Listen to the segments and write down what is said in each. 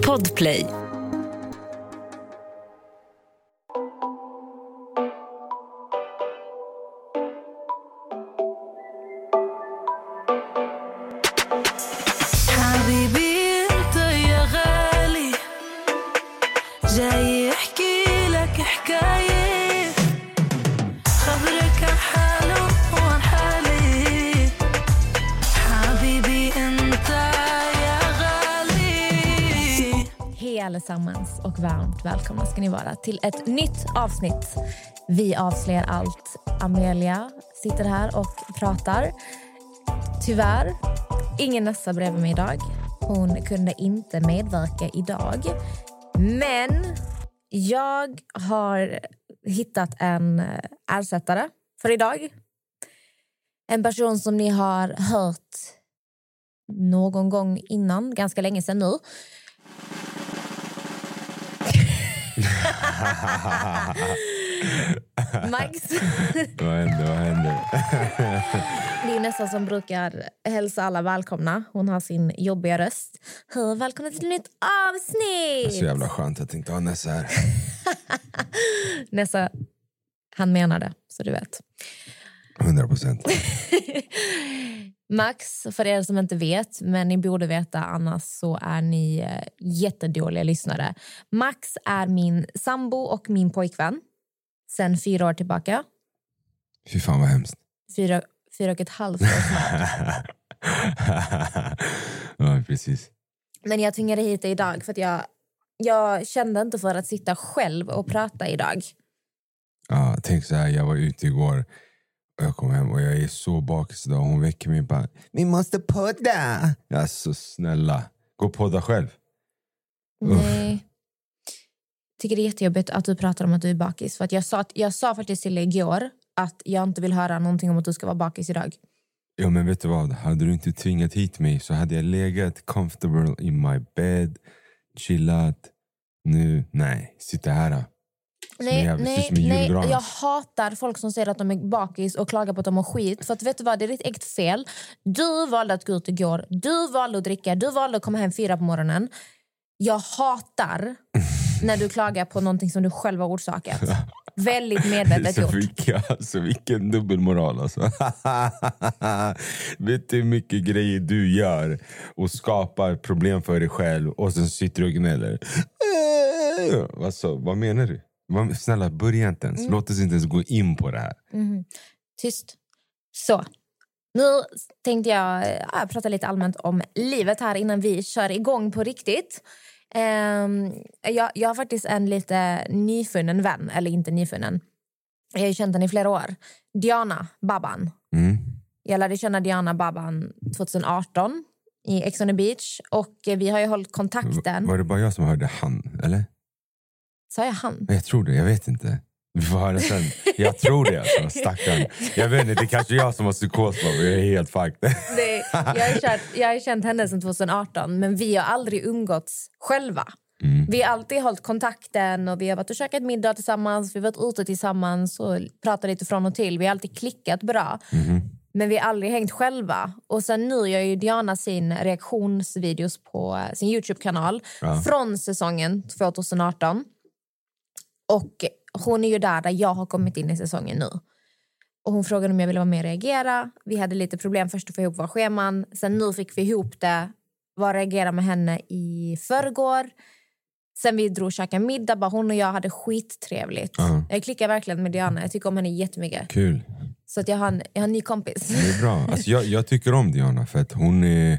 Podplay. Ska ni vara till ett nytt avsnitt. Vi avslöjar allt. Amelia sitter här och pratar. Tyvärr, ingen Nessa bredvid mig idag. Hon kunde inte medverka idag. Men jag har hittat en eh, ersättare för idag. En person som ni har hört någon gång innan, ganska länge sedan nu. Max. Vad händer? Vad händer? Det är nästan som brukar hälsa alla välkomna. Hon har sin jobbiga röst. Hej, välkomna till ett nytt avsnitt! Så jävla skönt att inte ha Nessa här. Nessa, han menar det, så du vet. 100 procent. Max, för er som inte vet, men ni borde veta annars så är ni eh, jättedåliga lyssnare. Max är min sambo och min pojkvän sen fyra år tillbaka. Fy fan vad hemskt. Fyra, fyra och ett halvt år snart. ja, precis. Men jag tvingade hit dig idag för att jag, jag kände inte för att sitta själv och prata idag. Ja, tänk så här, jag var ute igår jag kom hem och jag är så bakis idag. Hon väcker mig och bara Vi måste podda! Jag är så snälla, gå och podda själv. Uff. Nej. tycker det är jättejobbigt att du pratar om att du är bakis. För att jag, sa, jag sa faktiskt till dig igår att jag inte vill höra någonting om att du ska vara bakis idag. Ja men vet du vad, hade du inte tvingat hit mig så hade jag legat comfortable in my bed, chillat. Nu, nej, sitta här. Nej, nej, nej, jag hatar folk som säger att de är bakis och klagar på att de har skit. För att vet du vad, det är ditt eget fel. Du valde att gå ut igår, du valde att dricka, du valde att komma hem fyra på morgonen. Jag hatar när du klagar på någonting som du själv har orsakat. Väldigt medvetet Så gjort. vilka, alltså, vilken dubbelmoral alltså. Vet du hur mycket grejer du gör och skapar problem för dig själv och sen sitter du och gnäller. Alltså, vad menar du? Snälla, börja inte ens. Mm. Låt oss inte ens gå in på det här. Mhm. Tyst. Så. Nu tänkte jag äh, prata lite allmänt om livet här innan vi kör igång på riktigt. Ehm, jag, jag har faktiskt en lite nyfunnen vän, eller inte nyfunnen. Jag har känt henne i flera år. Diana Babban. Mm. Jag lärde känna Diana Babban 2018 i Ex on the beach. Och vi har ju hållit kontakten. Var det bara jag som hörde han? Eller? Sa jag han? Jag tror det, jag vet inte. Vi får höra sen. Jag tror det alltså, stackarn. Jag vet inte, det är kanske jag som har psykos jag är helt fucked. Det, jag, har känt, jag har känt henne sedan 2018, men vi har aldrig umgåtts själva. Mm. Vi har alltid hållit kontakten och vi har varit och käkat middag tillsammans, vi har varit ute tillsammans och pratat lite från och till. Vi har alltid klickat bra. Mhm. Men vi har aldrig hängt själva. Och sen nu gör ju Diana sin reaktionsvideos på sin Youtube-kanal Ja. från säsongen 2018. Och hon är ju där där jag har kommit in i säsongen nu. Och hon frågade om jag ville vara med och reagera. Vi hade lite problem först att få ihop våra scheman. Sen nu fick vi ihop det. Var och reagera med henne i förrgår. Sen vi drog och käkade middag. Bara hon och jag hade skittrevligt. Ja. Jag klickar verkligen med Diana. Jag tycker om henne jättemycket. Kul. Så att jag, har en, jag har en ny kompis. Det är bra. Alltså jag, jag tycker om Diana för att hon är,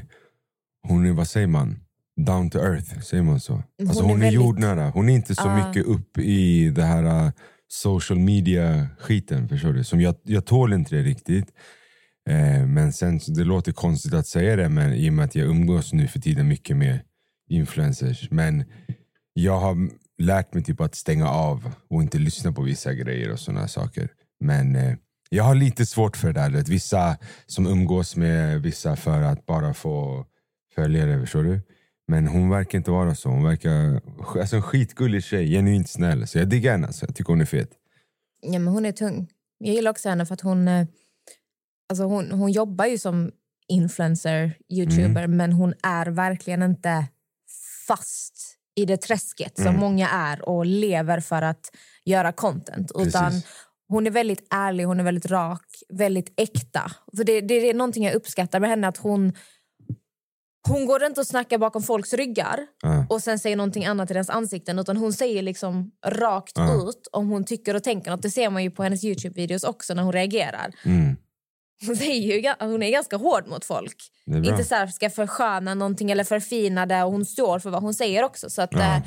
hon är, vad säger man? Down to earth, säger man så? Alltså Hon är hon är, väldigt- jordnära. Hon är inte så Ah. mycket upp i det här uh, social media skiten, förstår du? Som jag, jag tål inte det riktigt. Eh, men sen, det låter konstigt att säga det men i och med att jag umgås nu för tiden mycket med influencers. Men jag har lärt mig typ att stänga av och inte lyssna på vissa grejer och såna saker. Men eh, jag har lite svårt för det där. vet, Vissa som umgås med vissa för att bara få följare, förstår du? Men hon verkar inte vara så. Hon verkar alltså en skitgullig tjej, genuint snäll. Så jag diggar henne. Alltså. Jag tycker hon är fet. Ja, men hon är tung. Jag gillar också henne för att hon, eh, alltså hon, hon jobbar ju som influencer, youtuber Mm. men hon är verkligen inte fast i det träsket som Mm. många är och lever för att göra content. Utan hon är väldigt ärlig, hon är väldigt rak, väldigt äkta. För det, det är någonting jag uppskattar med henne, att hon hon går inte och snackar bakom folks ryggar Ja. och sen säger någonting annat i deras ansikten utan hon säger liksom rakt Ja. ut om hon tycker och tänker något. Det ser man ju på hennes Youtube-videos också när hon reagerar. Mm. Hon, säger ju, hon är ganska hård mot folk. Inte så här, ska försköna någonting eller förfina det och hon står för vad hon säger också. Så att, Ja.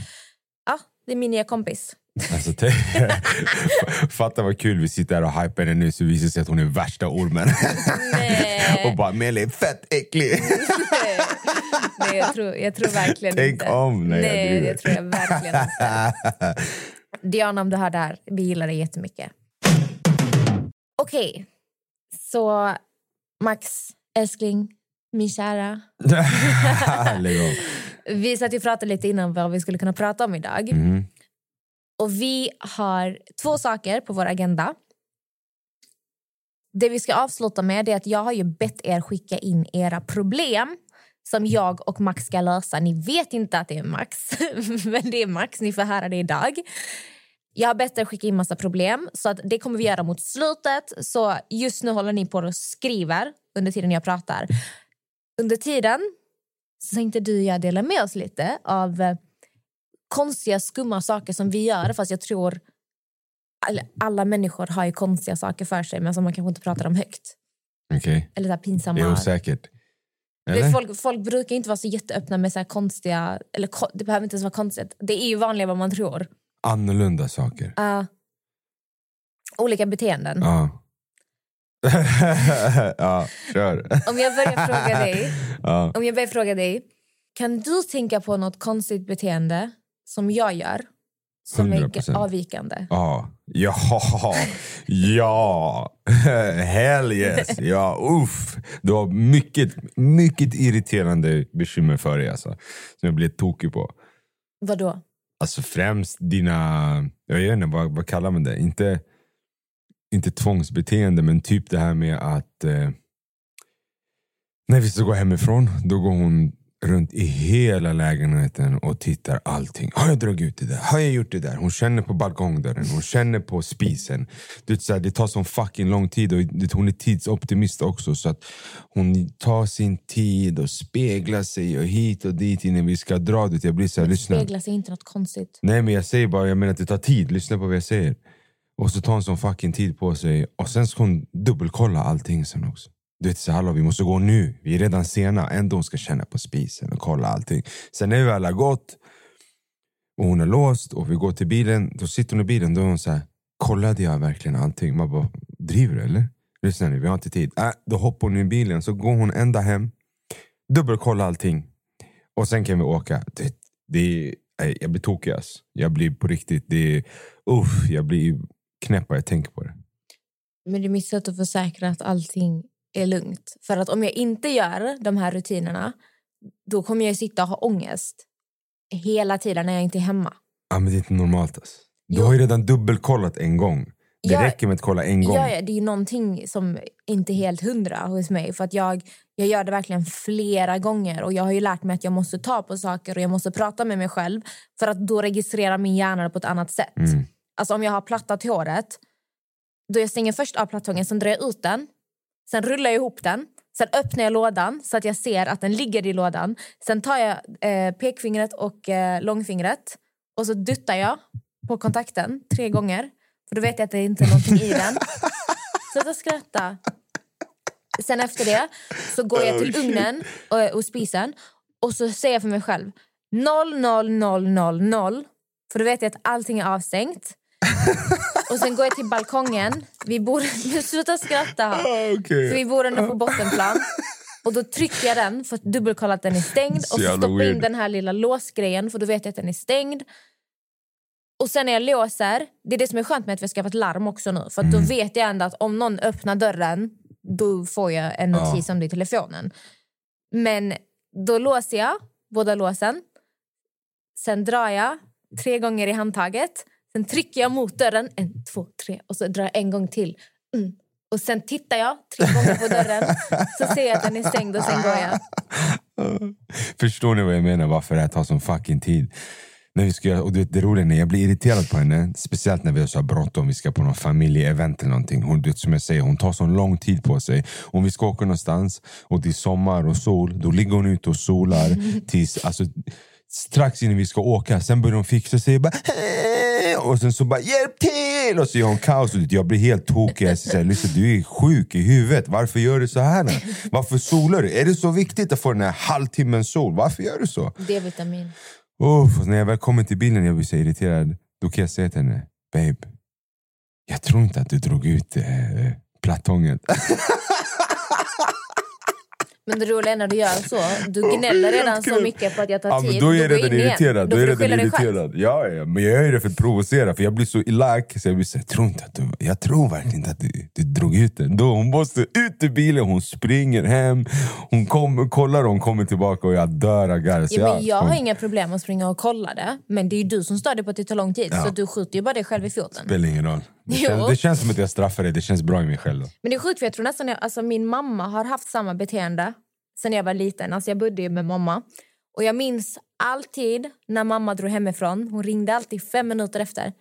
ja. det är min nya kompis. Alltså, Fatta vad kul vi sitter här och hypar henne nu så visar det sig att hon är värsta ormen. Och bara Meli är fett äcklig. Nej, jag tror, jag tror verkligen Tänk inte. om. Nej, jag driver. det tror jag verkligen inte. Diana, om du hör det här, vi gillar dig jättemycket. Okej, så Max, älskling, min kära. Vi satt och pratade lite innan vad vi skulle kunna prata om idag. Mm. Och vi har två saker på vår agenda. Det vi ska avsluta med är att jag har ju bett er skicka in era problem som jag och Max ska lösa. Ni vet inte att det är Max, men det är Max. Ni får höra det idag. Jag har bett er skicka in massa problem, så att det kommer vi göra mot slutet. Så just nu håller ni på och skriver under tiden jag pratar. Under tiden så tänkte du och jag dela med oss lite av eh, konstiga, skumma saker som vi gör. Fast jag tror alla, människor har ju konstiga saker för sig men som man kanske inte pratar om högt. Okej, Eller så pinsamma. osäkert. Det Eller? folk, folk brukar inte vara så jätteöppna med så här konstiga... Eller det behöver inte ens vara konstigt. Det är ju vanligare vad man tror. Annorlunda saker. Uh, olika beteenden. Ja. ja, kör. Om jag börjar fråga dig, Ja. om jag börjar fråga dig, kan du tänka på något konstigt beteende som jag gör som är 100%. avvikande? Ja, ja, ja, hell yes, ja, uff. Du har mycket, mycket irriterande bekymmer för dig alltså, som jag blir tokig på. Vadå? Alltså främst dina, jag vet inte, vad, vad kallar man det? Inte, inte tvångsbeteende, men typ det här med att eh, när vi ska gå hemifrån, då går hon runt i hela lägenheten och tittar allting. Har jag dragit ut det där? Har jag gjort det där? Hon känner på balkongdörren, hon känner på spisen. Du så här, det tar sån fucking lång tid och det- hon är tidsoptimist också. Så att hon tar sin tid och speglar sig och hit och dit innan vi ska dra. dit. Jag blir så här, lyssna. Speglar sig inte något konstigt? Nej men jag säger bara, jag menar att det tar tid. Lyssna på vad jag säger. Och så tar hon sån fucking tid på sig. Och sen ska hon dubbelkolla allting sen också. Du vet så hallå vi måste gå nu. Vi är redan sena. Ändå hon ska känna på spisen och kolla allting. Sen när vi väl har gått och hon är låst och vi går till bilen. Då sitter hon i bilen. Då är hon så här. Kollade jag verkligen allting? Man bara, driver du eller? Lyssna nu, vi har inte tid. Äh, då hoppar hon i bilen. Så går hon ända hem. Dubbelkolla allting. Och sen kan vi åka. Det, det är, jag blir tokig alltså. Jag blir på riktigt, det är, uff, jag blir knäpp jag tänker på det. Men det är mitt sätt att försäkra att allting är lugnt. För att om jag inte gör de här rutinerna då kommer jag sitta och ha ångest hela tiden när jag inte är hemma. Ja, men det är inte normalt ass. Du Jo. har ju redan dubbelkollat en gång. Det Ja, räcker med att kolla en gång. Ja, ja, det är ju någonting som inte är helt hundra hos mig. För att jag, jag gör det verkligen flera gånger. Och Jag har ju lärt mig att jag måste ta på saker och jag måste prata med mig själv. För att då registrerar min hjärna det på ett annat sätt. Mm. Alltså om jag har plattat håret, då jag stänger först av plattången, sen drar jag ut den. Sen rullar jag ihop den. Sen öppnar jag lådan så att jag ser att den ligger i lådan. Sen tar jag eh, pekfingret och eh, långfingret och så duttar jag på kontakten tre gånger. För då vet jag att det inte är någonting i den. Sluta skratta. Sen efter det så går jag till Oh, ugnen och, och spisen och så säger jag för mig själv 00000 för då vet jag att allting är avstängt. Och sen går jag till balkongen. Vi bor... Men Sluta skratta. Ah, För okej. vi bor ändå på bottenplan. Och då trycker jag den för att dubbelkolla att den är stängd. Så Och så stoppar jag in den här lilla låsgrejen för då vet jag att den är stängd. Och sen när jag låser, det är det som är skönt med att vi har skaffat larm också nu. För att då Mm. vet jag ändå att om någon öppnar dörren, då får jag en Ja. notis om det i telefonen. Men då låser jag båda låsen. Sen drar jag tre gånger i handtaget. Sen trycker jag mot dörren, en, två, tre. Och så drar jag en gång till. Mm. Och sen tittar jag tre gånger på dörren. Så ser jag att den är stängd och sen går jag. Förstår ni vad jag menar? Varför det här tar sån fucking tid? När vi ska, och du vet, det roliga är jag blir irriterad på henne, speciellt när vi har så bråttom, vi ska på någon familjeevent eller någonting. Hon, vet, som jag säger, hon tar så lång tid på sig. Om vi ska åka någonstans och det är sommar och sol, då ligger hon ute och solar tills, alltså, strax innan vi ska åka. Sen börjar hon fixa sig bara, "Hej!" och sen så bara hjälp till! Och så gör hon kaos. Och jag blir helt tokig. Jag säger, Lyssna, du är sjuk i huvudet. Varför gör du så här? Varför solar du? Är det så viktigt att få den här halvtimmen sol? Varför gör du så? D-vitamin. Och när jag väl kommer till bilen och jag blir så irriterad, då kan jag säga till henne, babe, jag tror inte att du drog ut eh, plattången. Men det roliga är när du gör så, du gnäller redan så mycket på att jag tar Ja, tid. då är jag redan irriterad. Då Då är jag redan irriterad. Ja, ja, men jag gör det för att provocera, för jag blir så elak. Så jag blir så här, tror inte att du, jag tror verkligen inte att du, du drog ut den. Då hon måste ut ur bilen, hon springer hem, hon kommer, kollar och hon kommer tillbaka och jag dör av garv. Ja, men jag har hon- inga problem att springa och kolla det. Men det är ju du som stör dig på att det tar lång tid. Ja. Så du skjuter ju bara dig själv i foten. spelar ingen roll. Det känns, det känns som att jag straffar dig, det känns bra i mig själv. Då. Men det är sjukt för jag tror nästan jag, alltså min mamma har haft samma beteende sen jag var liten. Alltså jag bodde ju med mamma. Och jag minns alltid när mamma drog hemifrån. Hon ringde alltid fem minuter efter.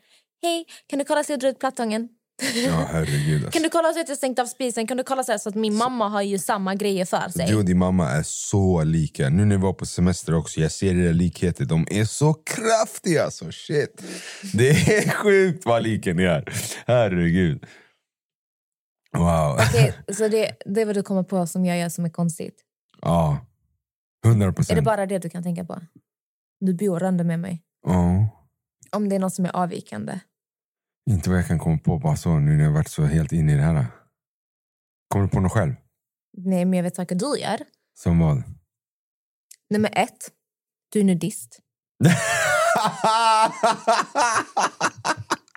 Hej, kan du kolla så jag drar ut plattången? Ja, herregud. Alltså. Kan du kolla så att jag stängt av spisen? Kan du kolla så, så att min mamma har ju samma grejer för sig. Du och din mamma är så lika. Nu när vi var på semester också, jag ser era likheter. De är så kraftiga, så shit. Det är sjukt vad lika ni är. Herregud. Wow. Okej, så det, det är vad du kommer på som jag gör som är konstigt. Ja. Hundra Är det procent. bara det du kan tänka på? Du bor ändå med mig. Ja. Om det är något som är avvikande. Inte vad jag kan komma på bara så nu när jag varit så helt inne i det här. Kommer du på något själv? Nej, men jag vet saker du gör. Som vad? Nummer ett, du är nudist.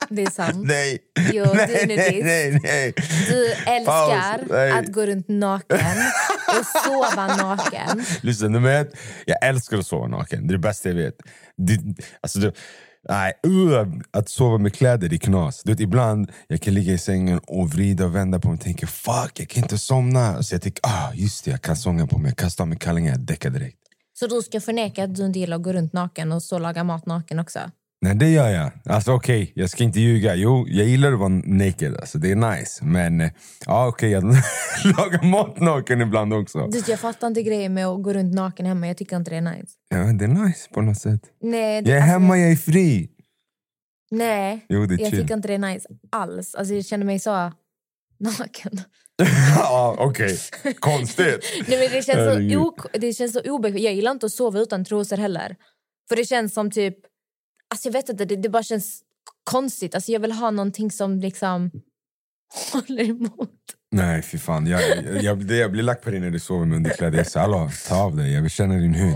Det är sant. nej. Jo, du är nej, nej, nudist. nej, nej. Du älskar Paus, nej. att gå runt naken och sova naken. Lyssna, nummer ett. Jag älskar att sova naken. Det är det bästa jag vet. Det, alltså, det, nej, uh, att sova med kläder det är knas. Du vet, ibland jag kan ligga i sängen och vrida och vända på mig och tänka fuck, jag kan inte somna. Så jag tänker, ah, just det, jag kan sånga på mig. Jag kastar av mig kallingen, jag däckar direkt. Så du ska förneka att du inte gillar att gå runt naken och så laga mat naken också? Nej, det gör jag. Alltså okej, jag ska inte ljuga. Jo, jag gillar att vara naked. Alltså, det är nice. Men eh, ja, okej, jag lagar mat naken ibland också. Du, jag fattar inte grejen med att gå runt naken hemma. Jag tycker inte det är nice. Ja, det är nice på något sätt. Nej, det, Jag är alltså, hemma, jag är fri. Nej, Jo, det är jag chill. tycker inte det är nice alls. Alltså, jag känner mig så naken. ja, okej. Konstigt. Nej, men det, känns så det känns så obekvämt. Jag gillar inte att sova utan trosor heller. För det känns som typ... Alltså jag vet inte, det, det bara känns konstigt. Alltså jag vill ha någonting som liksom håller emot. Nej, fy fan. Jag, jag, jag, det, jag blir lack på dig när du sover med underkläder. Jag säger hallå, ta av dig. Jag vill känna din hud.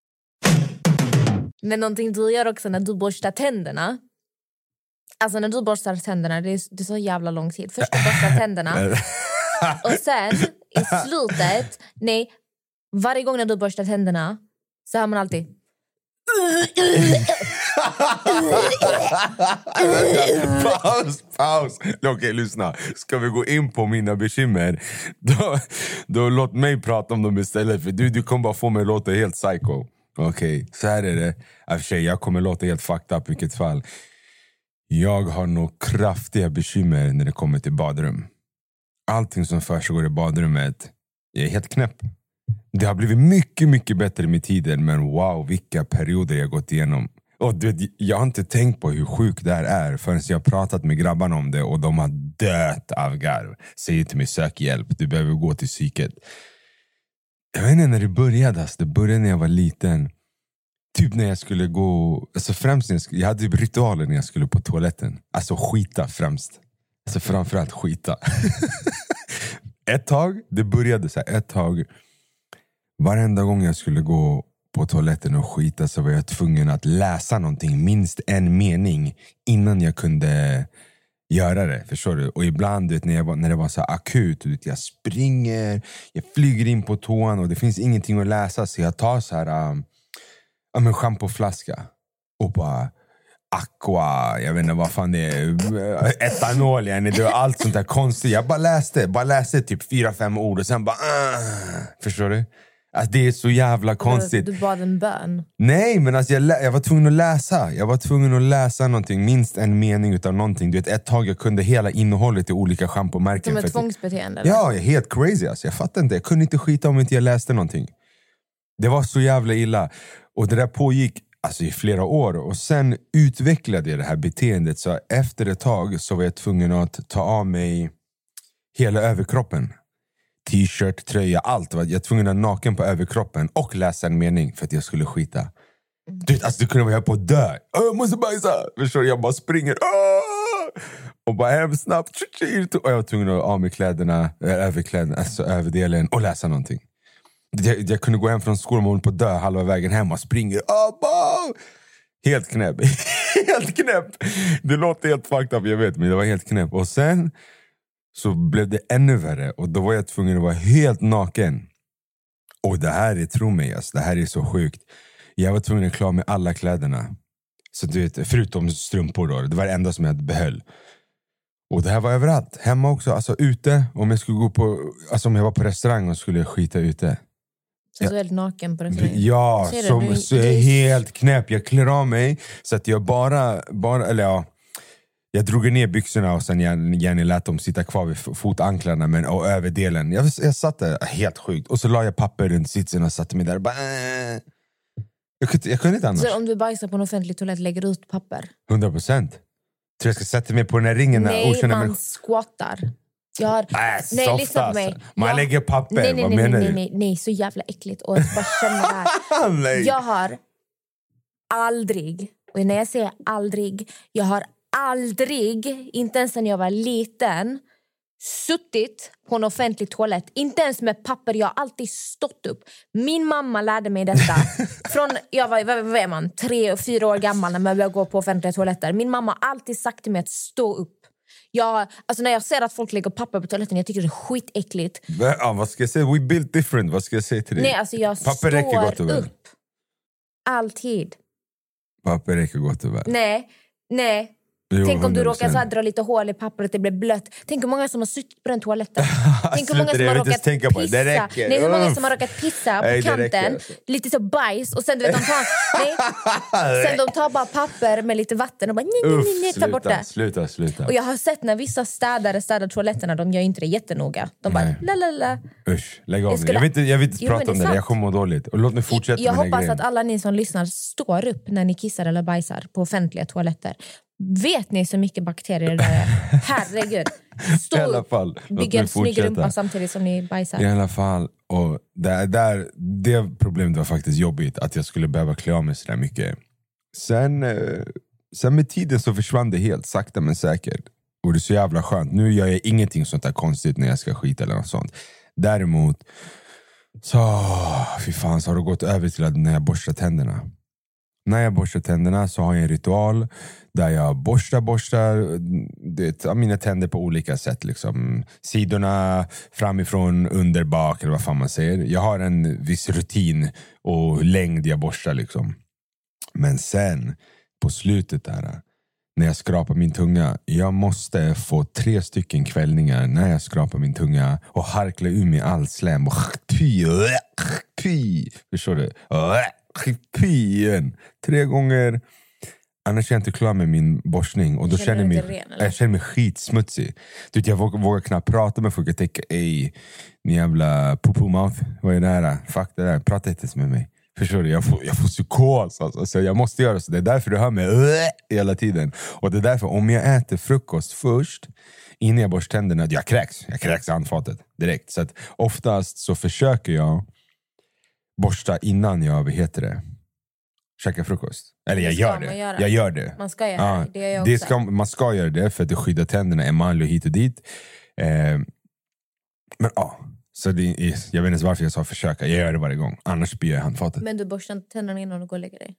Men någonting du gör också när du borstar tänderna. Alltså när du borstar tänderna, det är, det är så jävla lång tid. Först du borstar tänderna och sen i slutet, nej, varje gång när du borstar tänderna så hör man alltid... paus, paus. Okej, lyssna. Ska vi gå in på mina bekymmer? Då, då låt mig prata om dem istället. För du, du kommer bara få mig att låta helt psycho. Okej, så här är det. I och för sig, jag kommer låta helt fucked up i vilket fall. Jag har nog kraftiga bekymmer när det kommer till badrum. Allting som försiggår i badrummet, jag är helt knäpp. Det har blivit mycket, mycket bättre med tiden, men wow, vilka perioder jag gått igenom. Och du vet, jag har inte tänkt på hur sjukt det här är förrän jag har pratat med grabbarna om det och de har dött av garv. Säger till mig, sök hjälp, du behöver gå till psyket. Jag vet inte när det började, alltså. det började när jag var liten. Typ när jag skulle gå, alltså främst när jag, skulle, jag hade typ ritualer när jag skulle på toaletten. Alltså skita främst. Alltså framförallt skita. ett tag, det började så här, ett tag. Varenda gång jag skulle gå på toaletten och skita så var jag tvungen att läsa någonting, minst en mening, innan jag kunde göra det. Förstår du? Och ibland du vet, när, jag var, när det var så akut, du vet, jag springer, jag flyger in på toan och det finns ingenting att läsa så jag tar så här, um, ja, men schampoflaska och bara Aqua, jag vet inte vad fan det är, eh, etanol, yani, det var allt sånt där konstigt. Jag bara läste, bara läste typ fyra, fem ord och sen bara... Uh, förstår du? Alltså, det är så jävla konstigt. Du bad en bön. Nej, men alltså jag, jag var tvungen att läsa. Jag var tvungen att läsa någonting, minst en mening utav någonting. Du vet, ett tag jag kunde hela innehållet i olika schampomärken. Som ett tvångsbeteende. eller? Ja, helt crazy. Alltså. Jag fattar inte. Jag kunde inte skita om inte jag läste någonting. Det var så jävla illa. Och det där pågick alltså, i flera år. Och sen utvecklade jag det här beteendet. Så efter ett tag så var jag tvungen att ta av mig hela överkroppen. T-shirt, tröja, allt. Jag var tvungen att vara naken på överkroppen och läsa en mening för att jag skulle skita. Du vet, alltså, det kunde vara på att dö. Jag måste bajsa! Förstår du? Jag bara springer. Och bara hem snabbt. Och jag var tvungen att ha av mig kläderna, äh, överkläderna, alltså överdelen och läsa någonting. Jag, jag kunde gå hem från skolan och hålla på att dö halva vägen hem och springer. Helt knäpp. helt knäpp! Det låter helt fucked up, jag vet, men det var helt knäpp. Och sen så blev det ännu värre och då var jag tvungen att vara helt naken. Och det här är, tro mig, alltså, det här är så sjukt. Jag var tvungen att klara med alla kläderna. Så du vet, förutom strumpor då, det var det enda som jag behöll. Och det här var överallt, hemma också, alltså ute. Om jag skulle gå på, alltså om jag var på restaurang och skulle skita ute. Så du är helt naken på restaurangen. Ja, som, Du- så jag är helt knäpp. Jag klär av mig så att jag bara, bara eller ja, jag drog ner byxorna och sen gärna lät dem sitta kvar vid fotanklarna men, och överdelen. Jag, jag satt där, helt sjukt. Och så la jag papper runt sitsen och satte mig där och bara... Äh. Jag, kunde, jag kunde inte annars. Så om du bajsar på en offentlig toalett, lägger du ut papper? 100 procent. Tror jag ska sätta mig på den här ringen? när Nej, man människor- squattar. Jag har... Äh, Nej, softa, lyssna på mig. alltså. Man Jag- lägger papper, nej, nej, vad nej, menar nej, du? nej, nej, så jävla äckligt. Och jag bara känner det här. Nej. Jag har aldrig, och när jag säger aldrig, jag har aldrig, inte ens när jag var liten, suttit på en offentlig toalett. Inte ens med papper, jag har alltid stått upp. Min mamma lärde mig detta. Från jag var, vad vad är man, tre, fyra år gammal när man började gå på offentliga toaletter. Min mamma har alltid sagt till mig att stå upp. Jag, alltså när jag ser att folk lägger papper på toaletten, jag tycker det är skitäckligt. Va- Ja, vad ska jag säga? We built different. Vad ska jag säga till dig? Nej, alltså jag Papper räcker gott och väl. upp. Alltid. Papper räcker gott och väl. Nej, nej. Jo, Tänk om du 100%. råkar så här dra lite hål i pappret, det blir blött. Tänk hur många som har suttit på den toaletten. Tänk hur många Sluta, som jag har råkat tänka på pissa. Det räcker. Nej, hur många Uff. som har råkat pissa på Nej, kanten. alltså. Lite så bajs och sen du vet, de tar, nej. Sen de tar bara papper med lite vatten och bara nej, nej, nej, nej, tar bort det. sluta, sluta. Och jag har sett när vissa städare städar toaletterna, de gör inte det jättenoga. De bara la la la. Usch, lägg av Jag skulle- Jag vill inte, jag vill inte Jo, prata om det, jag kommer må dåligt. Och låt mig fortsätta Jag här hoppas grejen. att alla ni som lyssnar står upp när ni kissar eller bajsar på offentliga toaletter. Vet ni så mycket bakterier det är? Herregud. Stå I alla upp, fall, låt bygga en snygg rumpa samtidigt som ni bajsar. I alla fall. Och där, där, det problemet var faktiskt jobbigt, att jag skulle behöva klä av mig så där mycket. Sen, eh, sen med tiden så försvann det helt, sakta men säkert. Och det är så jävla skönt. Nu gör jag ingenting sånt där konstigt när jag ska skita eller något sånt. Däremot, så, fy fan, så har det gått över till att när jag borstar tänderna. När jag borstar tänderna så har jag en ritual där jag borstar, borstar det, mina tänder på olika sätt. Liksom. Sidorna, framifrån, under, bak eller vad fan man säger. Jag har en viss rutin och längd jag borstar. Liksom. Men sen, på slutet där, när jag skrapar min tunga. Jag måste få tre stycken kvällningar när jag skrapar min tunga och harkla ur mig all slem. Förstår du? Igen. Tre gånger. Annars är jag inte klar med min borstning. Och då Känner känner mig, ren, jag känner mig skitsmutsig. Du vet, jag vågar, vågar knappt prata med folk. Jag tänker, ey, ni jävla poo mouth. Vad är det här? Fuck det där. Prata inte ens med mig. Förstår du? Jag får, jag får psykos. Alltså. Så jag måste göra så. Det är därför du hör mig hela tiden. Och det är därför, om jag äter frukost först, innan jag borstar tänderna, jag kräks. Jag kräks i handfatet direkt. Så att oftast så försöker jag borsta innan jag, vad heter det, käkar frukost. Eller jag Det gör det. göra. Jag gör det. Man ska göra Ja, det. Gör jag det ska, man ska göra det för att det skyddar tänderna, emalj och hit och dit. Eh, Men ja, så det jag vet inte ens varför jag sa försöka. Jag gör det varje gång. Annars spyr jag i handfatet. Men du borstar inte tänderna innan du går och lägger dig?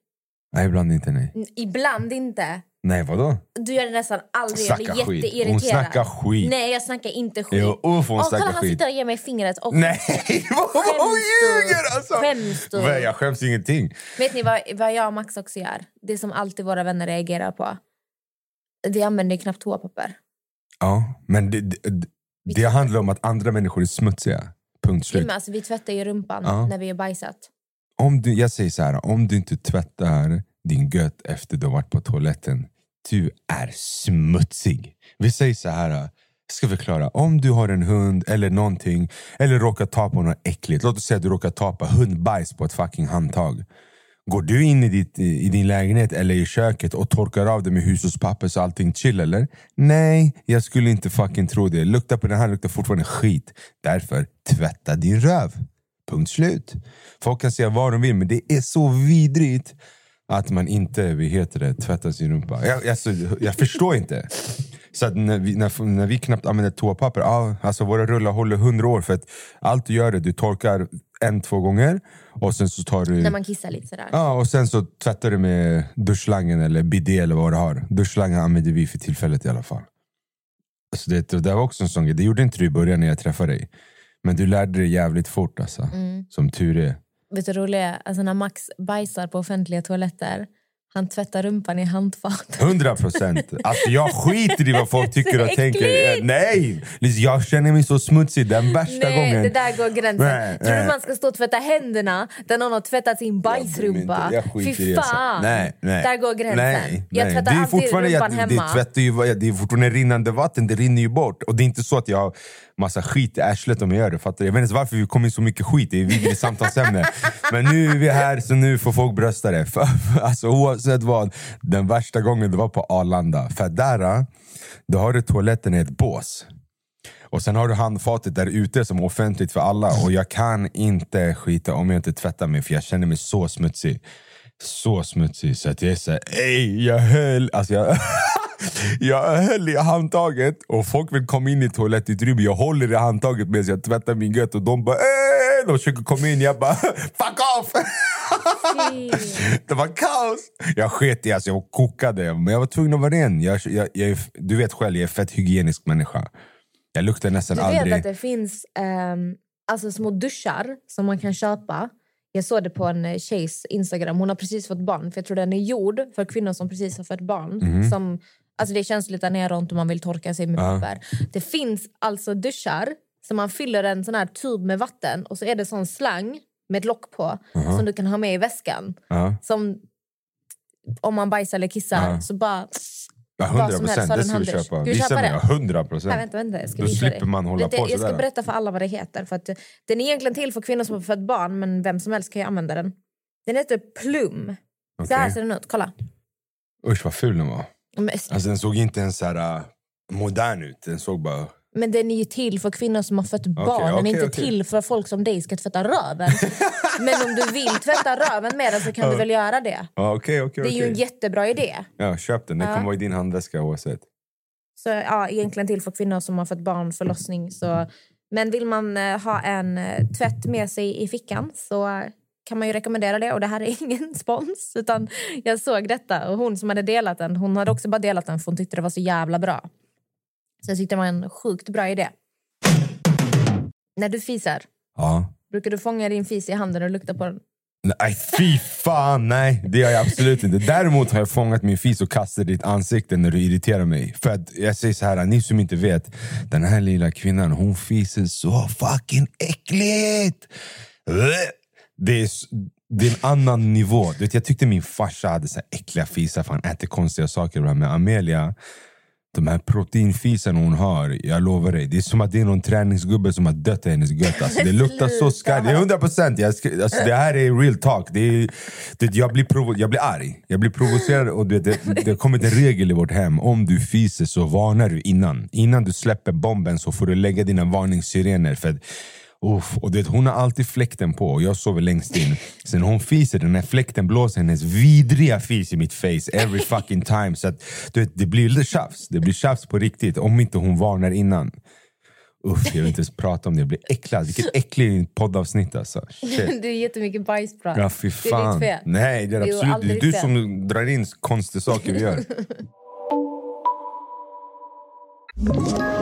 Nej, ibland inte nej. Ibland inte. Nej, vadå? Du gör det nästan aldrig. Jag Snacka blir skit. jätteirriterad. Hon snackar skit. Nej, jag snackar inte skit. Jo, uff, hon Åh, snackar kolla, han skit. sitter och ger mig fingret. Och Nej, vad hon ljuger alltså! Skäms du? Nej, Jag skäms ingenting. Vet ni vad, vad jag och Max också gör? Det som alltid våra vänner reagerar på. Vi använder knappt toapapper. Ja, men det, det, det handlar om att andra människor är smutsiga. Punkt slut. men alltså, vi tvättar ju rumpan Ja. när vi har bajsat. Om du, jag säger så här, om du inte tvättar din gött efter du har varit på toaletten, du är smutsig. Vi säger så här, jag ska förklara. Om du har en hund eller någonting, eller råkar ta på något äckligt. Låt oss säga att du råkar ta på hundbajs på ett fucking handtag. Går du in i, ditt, i din lägenhet eller i köket och torkar av det med hushållspapper så allting chill eller? Nej, jag skulle inte fucking tro det. Lukta på den här luktar fortfarande skit. Därför, tvätta din röv. Punkt slut. Folk kan säga vad de vill, men det är så vidrigt att man inte vad heter det, tvättar sin rumpa. Jag, alltså, jag förstår inte. Så att när, vi, när, när vi knappt använder toapapper, alltså våra rullar håller hundra år. För att allt du gör är du torkar en, två gånger och sen så tar du... När man kissar lite sådär. Ja, och sen så tvättar du med duschslangen eller bidé eller vad du har. Duschslangen använder vi för tillfället i alla fall. Så det, det var också en sån grej. Det gjorde inte du i början när jag träffade dig. Men du lärde dig jävligt fort alltså. Mm. Som tur är. Vet du roliga är? Alltså när Max bajsar på offentliga toaletter, han tvättar rumpan i handfat. 100 procent. Alltså jag skiter i vad folk tycker och tänker. Eh, Nej! Jag känner mig så smutsig den värsta Nej, gången. det där går gränsen. Nej, Tror du man ska stå och tvätta händerna där någon har tvättat sin Jag bajsrumpa? inte. Jag skiter Fy fan! Nej, nej. Där går gränsen. Nej, jag nej. tvättar det är alltid fortfarande, rumpan jag, hemma. Det, tvättar ju, det är fortfarande rinnande vatten, det rinner ju bort. Och det är inte så att jag har massa skit i arslet om jag gör det. Fattar du? Jag vet inte varför vi kommer in så mycket skit, det är vidrigt samtalsämne. Men nu är vi här, så nu får folk brösta det. För, alltså, oavsett vad, den värsta gången det var på Arlanda. För där, eh, då har du toaletten i ett bås. Och sen har du handfatet där ute som är offentligt för alla. Och jag kan inte skita om jag inte tvättar mig för jag känner mig så smutsig. Så smutsig så att jag är såhär, ey jag höll, alltså jag, jag höll i handtaget och folk vill komma in i toalettutrymmet. Jag håller i handtaget medan jag tvättar min gött och de bara ey! De försöker komma in, jag bara fuck off! Det var kaos! Jag sket i, alltså jag kokade, men jag var tvungen att vara ren. Jag, jag, jag, du vet själv, jag är fett hygienisk människa. Jag luktar nästan Du vet aldrig... att det finns ehm, alltså små duschar som man kan köpa. Jag såg det på en eh, tjejs Instagram. Hon har precis fått barn. För Jag tror den är gjord för kvinnor som precis har fött barn. Mhm. Som, alltså det är känsligt där nere om man vill torka sig med papper. Det finns alltså duschar som man fyller en sån här tub med vatten och så är det sån slang med ett lock på som du kan ha med i väskan. Ja, Som om man bajsar eller kissar Ja. så bara... ja, Vad 100 som helst procent, det ska vi köpa. Ska vi Visa köpa mig, det? 100 Nej, procent. vänta, vänta. Jag ska Då slipper dig. man hålla du, på Jag ska berätta för alla vad det heter. För att, den är egentligen till för kvinnor som har fött barn, men vem som helst kan ju använda den. Den heter Plum. Så här ser den ut, kolla. Usch vad ful den var. Men, Alltså, den såg inte ens så här, äh, modern ut. Den såg bara... men den är ju till för kvinnor som har fött barn. den är inte okej. till för folk som dig ska tvätta röven. men om du vill tvätta röven med den så kan du väl göra det. Det är ju en jättebra idé. Ja, köp den. Den Ja. kommer vara i din handväska oavsett. Så ja, egentligen till för kvinnor som har fått barn, förlossning. Så. Men vill man eh, ha en eh, tvätt med sig i fickan så kan man ju rekommendera det. Och det här är ingen spons, utan jag såg detta. Och hon som hade delat den, hon hade också bara delat den för hon tyckte det var så jävla bra. Så jag tyckte det var en sjukt bra idé. När du fiser, Ja. brukar du fånga din fis i handen och lukta på den? Nej, fy fan! Nej, det gör jag absolut inte. Däremot har jag fångat min fis och kastat i ditt ansikte när du irriterar mig. För att jag säger så här, ni som inte vet. Den här lilla kvinnan, hon fiser så fucking äckligt! Det är, s- det är en annan nivå. Du vet, jag tyckte min farsa hade så här äckliga fisar för han äter konstiga saker. Men Amelia, de här proteinfisarna hon har, jag lovar dig. Det är som att det är någon träningsgubbe som har dött i hennes gött. Alltså, det luktar så skarpt. Det är 100 procent. Alltså, det här är real talk. Det är, det, jag, blir provo- jag blir arg. Jag blir provocerad. Och det, det, det har kommit en regel i vårt hem. Om du fiser så varnar du innan. Innan du släpper bomben så får du lägga dina varningssirener. För Uff, och du vet, hon har alltid fläkten på och jag sover längst in. Sen hon fiser, den här fläkten blåser hennes vidriga fis i mitt face every fucking time. Så att, du vet, det blir lite tjafs. Det blir tjafs på riktigt om inte hon varnar innan. Uff, jag vill inte ens prata om det. Jag blir äcklad. Vilket äckligt poddavsnitt alltså. Shit. Det är jättemycket bajsprat. Ja, fy Det är fan. ditt fel. Nej, det är Det är absolut det är du som drar in konstiga saker vi gör.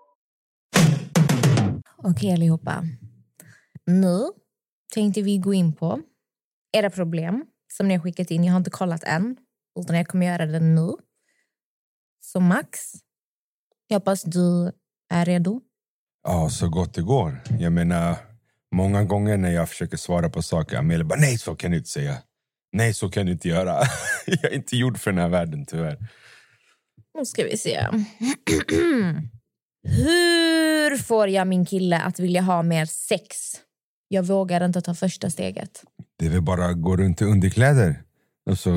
Okej allihopa. Nu tänkte vi gå in på era problem som ni har skickat in. Jag har inte kollat än, utan jag kommer göra det nu. Så Max, jag hoppas du är redo. Ja, så gott det går. Jag menar, många gånger när jag försöker svara på saker, Amelia bara nej, så kan du inte säga. Nej, så kan du inte göra. jag är inte gjord för den här världen, tyvärr. Nu ska vi se. Hur får jag min kille att vilja ha mer sex? Jag vågar inte ta första steget. Det är väl bara att gå runt i underkläder. Alltså,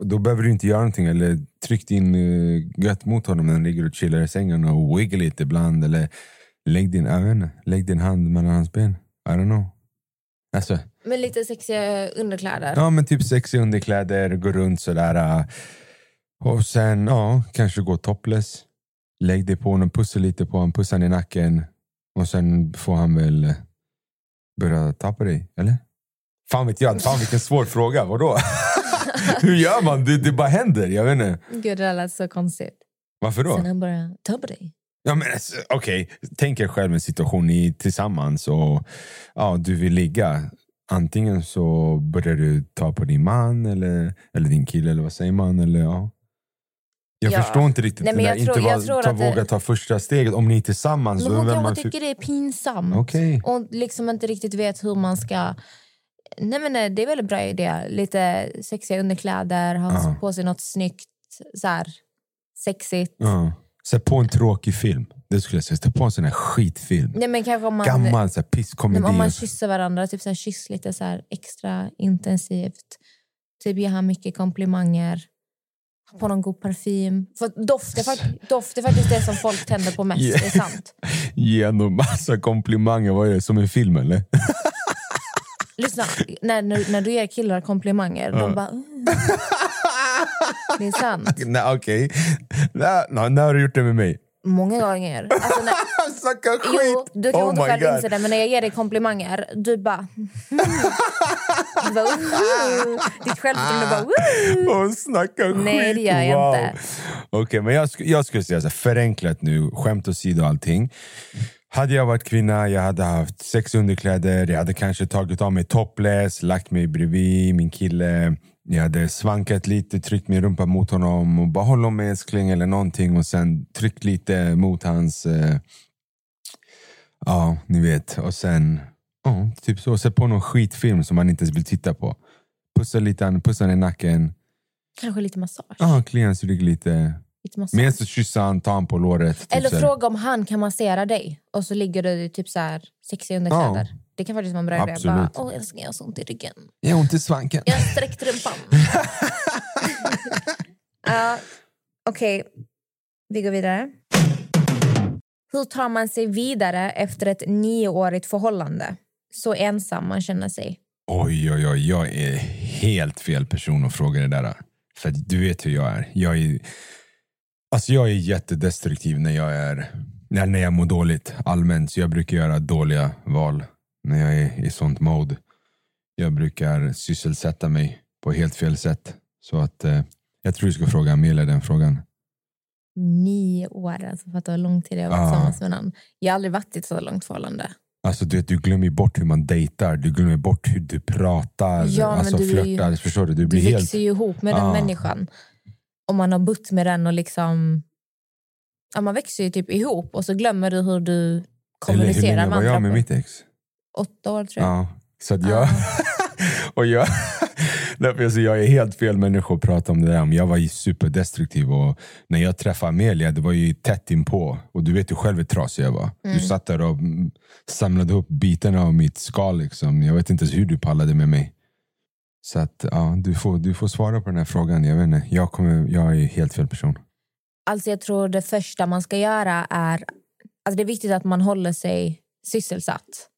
då behöver du inte göra någonting. Eller tryck din uh, gött mot honom när han ligger och chillar i sängen och wiggle lite ibland. Eller lägg din, inte, lägg din hand mellan hans ben. I don't know. Alltså, Med lite sexiga underkläder. ja, men typ sexiga underkläder, gå runt sådär. uh, och sen ja, kanske gå topless. Lägg dig på honom, pussa lite på honom, pussa han i nacken. Och sen får han väl eh, börja ta på dig, eller? Fan vet jag, fan vilken svår fråga. Vadå? Hur gör man? Det, det bara händer. Jag vet inte. Gud, det lät så konstigt. Varför då? Sen han bara, ta på dig. Ja, men alltså, Okej, tänk er själv en situation ni är tillsammans och ja, du vill ligga. Antingen så börjar du ta på din man eller, eller din kille, eller vad säger man? Eller, ja. Jag Ja. förstår inte riktigt Nej, det men där. jag tror- inte jag tror ta, det- våga ta första steget om ni är tillsammans. Men hon kanske man tycker det är pinsamt. Okej. Och liksom inte riktigt vet hur man ska... Nej men nej, det är väl en bra idé. Lite sexiga underkläder, ha Ja. på sig något snyggt, så här, sexigt. Ja. Sätt på en tråkig film. Det skulle jag säga. Sätt på en sån här skitfilm. Nej, men kanske om man, Gammal så här, pisskomedi. om man kysser varandra, typ så här, kyss lite så här, extra intensivt. Typ ge han mycket komplimanger. På någon god parfym. För doft, är fakt- doft är faktiskt det som folk tänder på mest. Yeah. Det är sant. Ge honom massa komplimanger. Vad är det? Som en film eller? Lyssna, när, när, när du ger killar komplimanger, de bara... "Mm." Det är sant. Okej. Nej, nej, när har du gjort det med mig? Många gånger. Alltså när, Snacka jo, skit! du kan Oh inte själv God. inse det, men när jag ger dig komplimanger, du bara... Du bara "Woho!" Ditt självförtroende bara... "Woho!" Och snacka skit! Nej, det gör jag wow. inte. Okej, men jag, sk- jag skulle säga så här, förenklat nu, skämt åsido och allting. Hade jag varit kvinna, jag hade haft sex underkläder, jag hade kanske tagit av mig topless, lagt mig bredvid min kille. Jag hade svankat lite, tryckt min rumpa mot honom och bara håll om mig älskling eller någonting och sen tryckt lite mot hans... Eh, ja, ni vet. Och sen, ja, typ så. Sätt på någon skitfilm som man inte ens vill titta på. Pussa lite, pussa i nacken. Kanske lite massage. Ja, klia hans rygg lite. Medan du kyssar han, ta han på låret. typ Eller så fråga om han kan massera dig och så ligger du typ så här sexiga underkläder. Ja. Det kan faktiskt vara en bra idé. Bara, Åh älskling, jag har så ont i ryggen. Jag har ont i svanken. Jag har sträckt rumpan. Ja, Okej, vi går vidare. Hur tar man sig vidare efter ett nioårigt förhållande? Så ensam man känner sig. Oj, oj, oj. Jag är helt fel person att fråga det där. För du vet hur jag är. Jag är, alltså jag är jättedestruktiv när jag, är, när, när jag mår dåligt allmänt. Så jag brukar göra dåliga val när jag är i sånt mode. Jag brukar sysselsätta mig på helt fel sätt. Så att eh, jag tror du ska fråga Amelia den frågan. Nio år, alltså fattar hur lång tid jag har varit Ja. tillsammans med någon. Jag har aldrig varit i ett så långt förhållande. Alltså du, vet, du glömmer bort hur man dejtar, du glömmer bort hur du pratar, Ja, alltså du är ju- flörtar. Förstår du? Du Du blir växer helt... ju ihop med den Ja. människan. Om man har bott med den och liksom... Ja, man växer ju typ ihop och så glömmer du hur du Eller hur kommunicerar länge med var andra. jag med mitt ex? Åtta år tror jag. Ja. Så jag... och jag Jag, säger, jag är helt fel människa att prata om det där. Jag var ju superdestruktiv och när jag träffade Amelia, det var ju tätt inpå. Och du vet ju själv hur trasig jag var. Du satt där och mm, samlade upp bitarna av mitt skal. Liksom. Jag vet inte ens hur du pallade med mig. Så att, ja, du, får, du får svara på den här frågan. Jag, vet inte, jag, kommer, jag är helt fel person. Alltså jag tror det första man ska göra är... Alltså det är viktigt att man håller sig sysselsatt.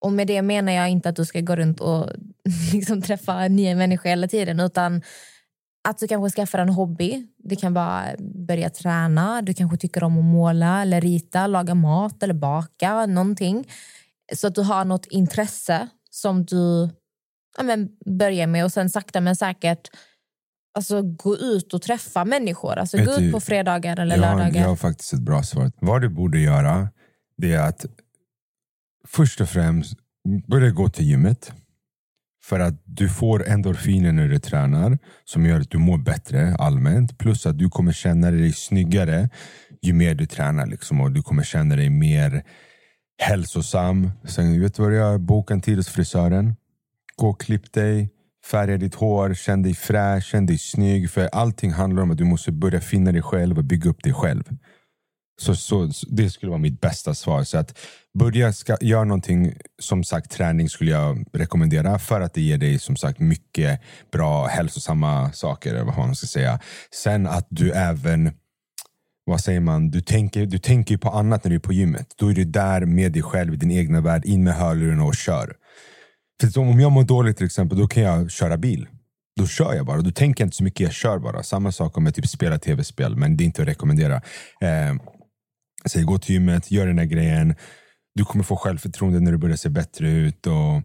Och med det menar jag inte att du ska gå runt och liksom träffa nya människor hela tiden. Utan att du kanske skaffar en hobby. Det kan vara börja träna. Du kanske tycker om att måla eller rita, laga mat eller baka. Någonting. Så att du har något intresse som du ja, men, börjar med. Och sen sakta men säkert alltså, gå ut och träffa människor. Alltså, Vet gå du, ut på fredagar eller Jag lördagar. jag har faktiskt ett bra svar. Vad du borde göra, det är att först och främst börja gå till gymmet. För att du får endorfiner när du tränar som gör att du mår bättre allmänt. Plus att du kommer känna dig snyggare ju mer du tränar. Liksom, och Du kommer känna dig mer hälsosam. Sen vet du vad du gör? Boka en tid hos frisören. Gå och klipp dig. Färga ditt hår. Känn dig fräsch. Känn dig snygg. För allting handlar om att du måste börja finna dig själv och bygga upp dig själv. Så, så, Det skulle vara mitt bästa svar. Så att börja ska, göra någonting, som sagt träning skulle jag rekommendera för att det ger dig som sagt mycket bra hälsosamma saker. Vad man ska säga. Sen att du även, vad säger man, du tänker, du tänker på annat när du är på gymmet. Då är du där med dig själv i din egna värld, in med hörlurarna och kör. För om jag mår dåligt till exempel, då kan jag köra bil. Då kör jag bara. Då tänker jag inte så mycket, jag kör bara. Samma sak om jag typ spelar tv-spel, men det är inte att rekommendera. Eh, Säg gå till gymmet, gör den där grejen. Du kommer få självförtroende när du börjar se bättre ut. Och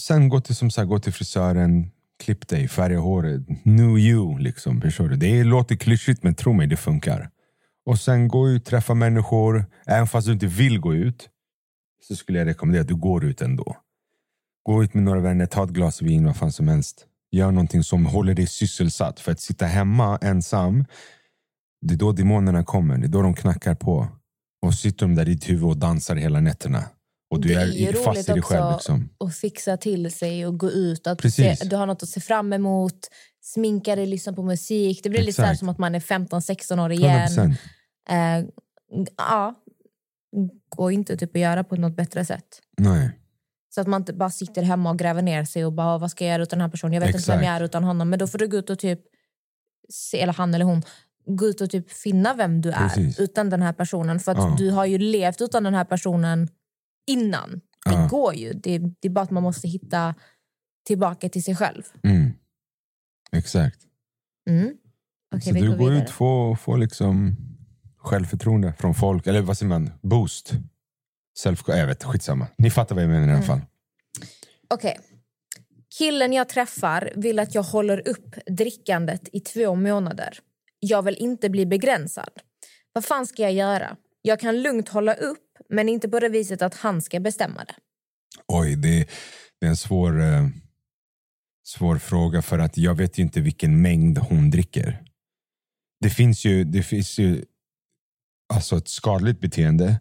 sen gå till, som sagt, gå till frisören, klipp dig, färga håret. New you, liksom. Förstår du? Det låter klyschigt, men tro mig, det funkar. Och sen gå ut, träffa människor. Även fast du inte vill gå ut, så skulle jag rekommendera att du går ut ändå. Gå ut med några vänner, ta ett glas vin, vad fan som helst. Gör någonting som håller dig sysselsatt. För att sitta hemma ensam, det är då demonerna kommer. Det är då de knackar på. Och sitter de där i ditt huvud och dansar hela nätterna. Och du Det är, är fast i dig själv. Liksom. att fixa till sig och gå ut. Att se, du har något att se fram emot. Sminka dig, lyssna på musik. Det blir lite så Exakt. som att man är 15-16 år igen. 100%. Eh, ja, gå inte typ att göra på något bättre sätt. Nej. Så att man inte bara sitter hemma och gräver ner sig och bara vad ska jag göra utan den här personen? Jag vet inte vem Exakt. jag är utan honom. Men då får du gå ut och typ, se, eller han eller hon, gå ut och typ finna vem du är Precis. utan den här personen. För att Ja. du har ju levt utan den här personen innan. Det Ja. går ju. Det, det är bara att man måste hitta tillbaka till sig själv. Mm. Exakt. Mm. Okej, så du går går ut och får, får liksom självförtroende från folk. Eller vad säger man? Boost. Self jag vet, skitsamma. Ni fattar vad jag menar i Mm. alla fall. Okej. Killen jag träffar vill att jag håller upp drickandet i två månader. Jag vill inte bli begränsad. Vad fan ska jag göra? Jag kan lugnt hålla upp, men inte på det viset att han ska bestämma det. Oj, det, det är en svår, eh, svår fråga för att jag vet ju inte vilken mängd hon dricker. Det finns ju, det finns ju alltså ett skadligt beteende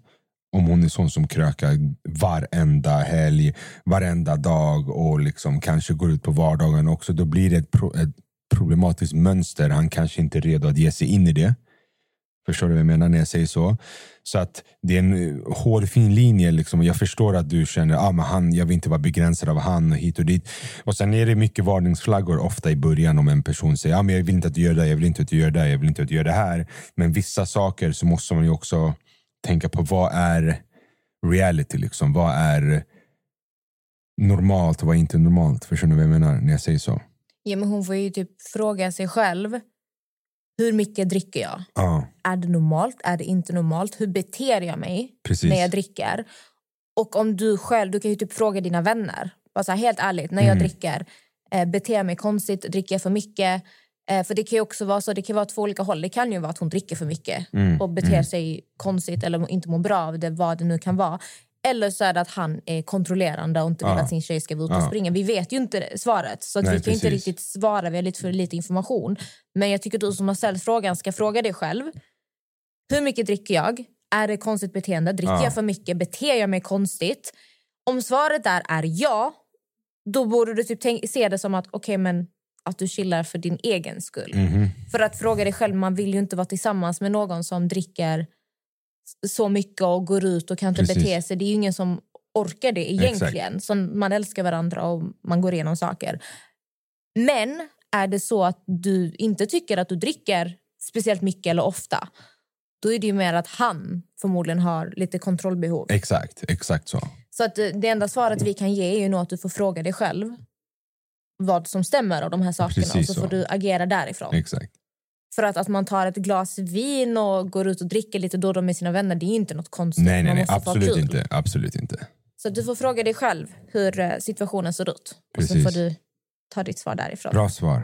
om hon är sån som krökar varenda helg, varenda dag och liksom kanske går ut på vardagen också. Då blir det ett, pro, ett problematiskt mönster. Han kanske inte är redo att ge sig in i det. Förstår du vad jag menar när jag säger så? Så att det är en eh, hårfin linje. Liksom. Jag förstår att du känner att ah, men han, jag vill inte vara begränsad av han och hit och dit. Och sen är det mycket varningsflaggor ofta i början om en person säger ah, men jag vill inte att du gör det, jag vill inte att du gör det, jag vill inte att du gör det här. Men vissa saker så måste man ju också tänka på vad är reality? Liksom? Vad är normalt och vad är inte normalt? Förstår du vad jag menar när jag säger så? Ja, men hon får ju typ fråga sig själv. Hur mycket dricker jag? Ja, Är det normalt? Är det inte normalt? Hur beter jag mig precis. när jag dricker? Och om du själv, du kan ju typ fråga dina vänner. Bara så här, helt ärligt, när jag Mm. dricker, eh, beter jag mig konstigt? Dricker jag för mycket? Eh, för det kan ju också vara så, det kan vara två olika håll. Det kan ju vara att hon dricker för mycket Mm, och beter sig konstigt eller inte mår bra av det, vad det nu kan vara. Eller så är det att han är kontrollerande och inte vill Ja. att sin tjej ska vara ute och Ja. springa. Vi vet ju inte svaret, så att Nej, vi kan inte riktigt svara. Vi har lite för lite information. Men jag tycker du som har ställt frågan ska fråga dig själv. Hur mycket dricker jag? Är det konstigt beteende? Dricker Ja. jag för mycket? Beter jag mig konstigt? Om svaret är, är ja, då borde du typ se det som att okej men att du chillar för din egen skull. Mhm. För att fråga dig själv, man vill ju inte vara tillsammans med någon som dricker så mycket och går ut och kan inte Precis. bete sig. Det är ingen som orkar det egentligen. Så man älskar varandra och man går igenom saker. Men är det så att du inte tycker att du dricker speciellt mycket eller ofta då är det ju mer att han förmodligen har lite kontrollbehov. Exakt, exakt så. Så att eh, det enda svaret vi kan ge är ju nog att du får fråga dig själv vad som stämmer av de här sakerna Precis och så så. får du agera därifrån. Exakt. För att, att man tar ett glas vin och går ut och dricker lite då och då med sina vänner, det är inte något konstigt. Nej, nej, nej absolut inte. Absolut inte. Så du får fråga dig själv hur eh, situationen ser ut. Och så Precis. får du ta ditt svar därifrån. Bra svar.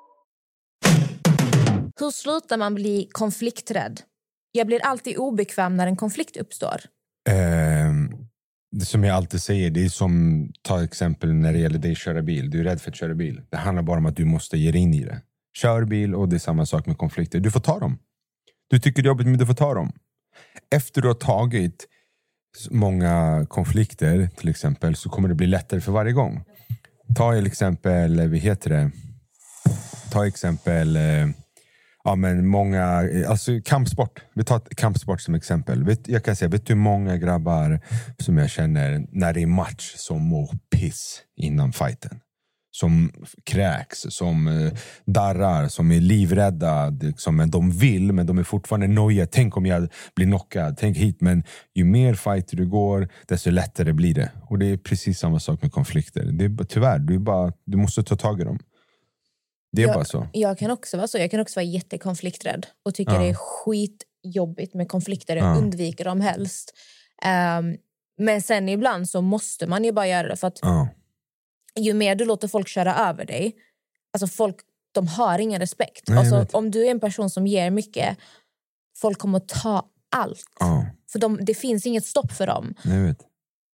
Hur slutar man bli konflikträdd? Jag blir alltid obekväm när en konflikt uppstår. Eh, det som jag alltid säger, det är som, ta exempel när det gäller dig att köra bil. Du är rädd för att köra bil. Det handlar bara om att du måste ge dig in i det. Kör bil och det är samma sak med konflikter. Du får ta dem. Du tycker det är jobbigt, men du får ta dem. Efter du har tagit många konflikter till exempel så kommer det bli lättare för varje gång. Ta till exempel, eh, vad heter det? Ta exempel eh, Ja, men många, eh, alltså kampsport. Vi tar kampsport som exempel. Jag kan säga, vet du hur många grabbar som jag känner när det är match som mår piss innan fighten? Som kräks, som eh, darrar, som är livrädda. Liksom, men de vill, men de är fortfarande nojiga. Tänk om jag blir knockad. Tänk hit. Men ju mer fighter du går, desto lättare blir det. Och det är precis samma sak med konflikter. Det är, tyvärr, du, är bara, du måste ta tag i dem. Det är Ja. bara så. Jag kan också vara så. Jag kan också vara jättekonflikträdd och tycka Ja. det är skitjobbigt med konflikter. Jag Ja. undviker dem helst. Ehm, men sen ibland så måste man ju bara göra det. För att Ja. ju mer du låter folk köra över dig, alltså folk de har ingen respekt. Nej, jag alltså, om du är en person som ger mycket, folk kommer att ta allt. Ja, För de, det finns inget stopp för dem.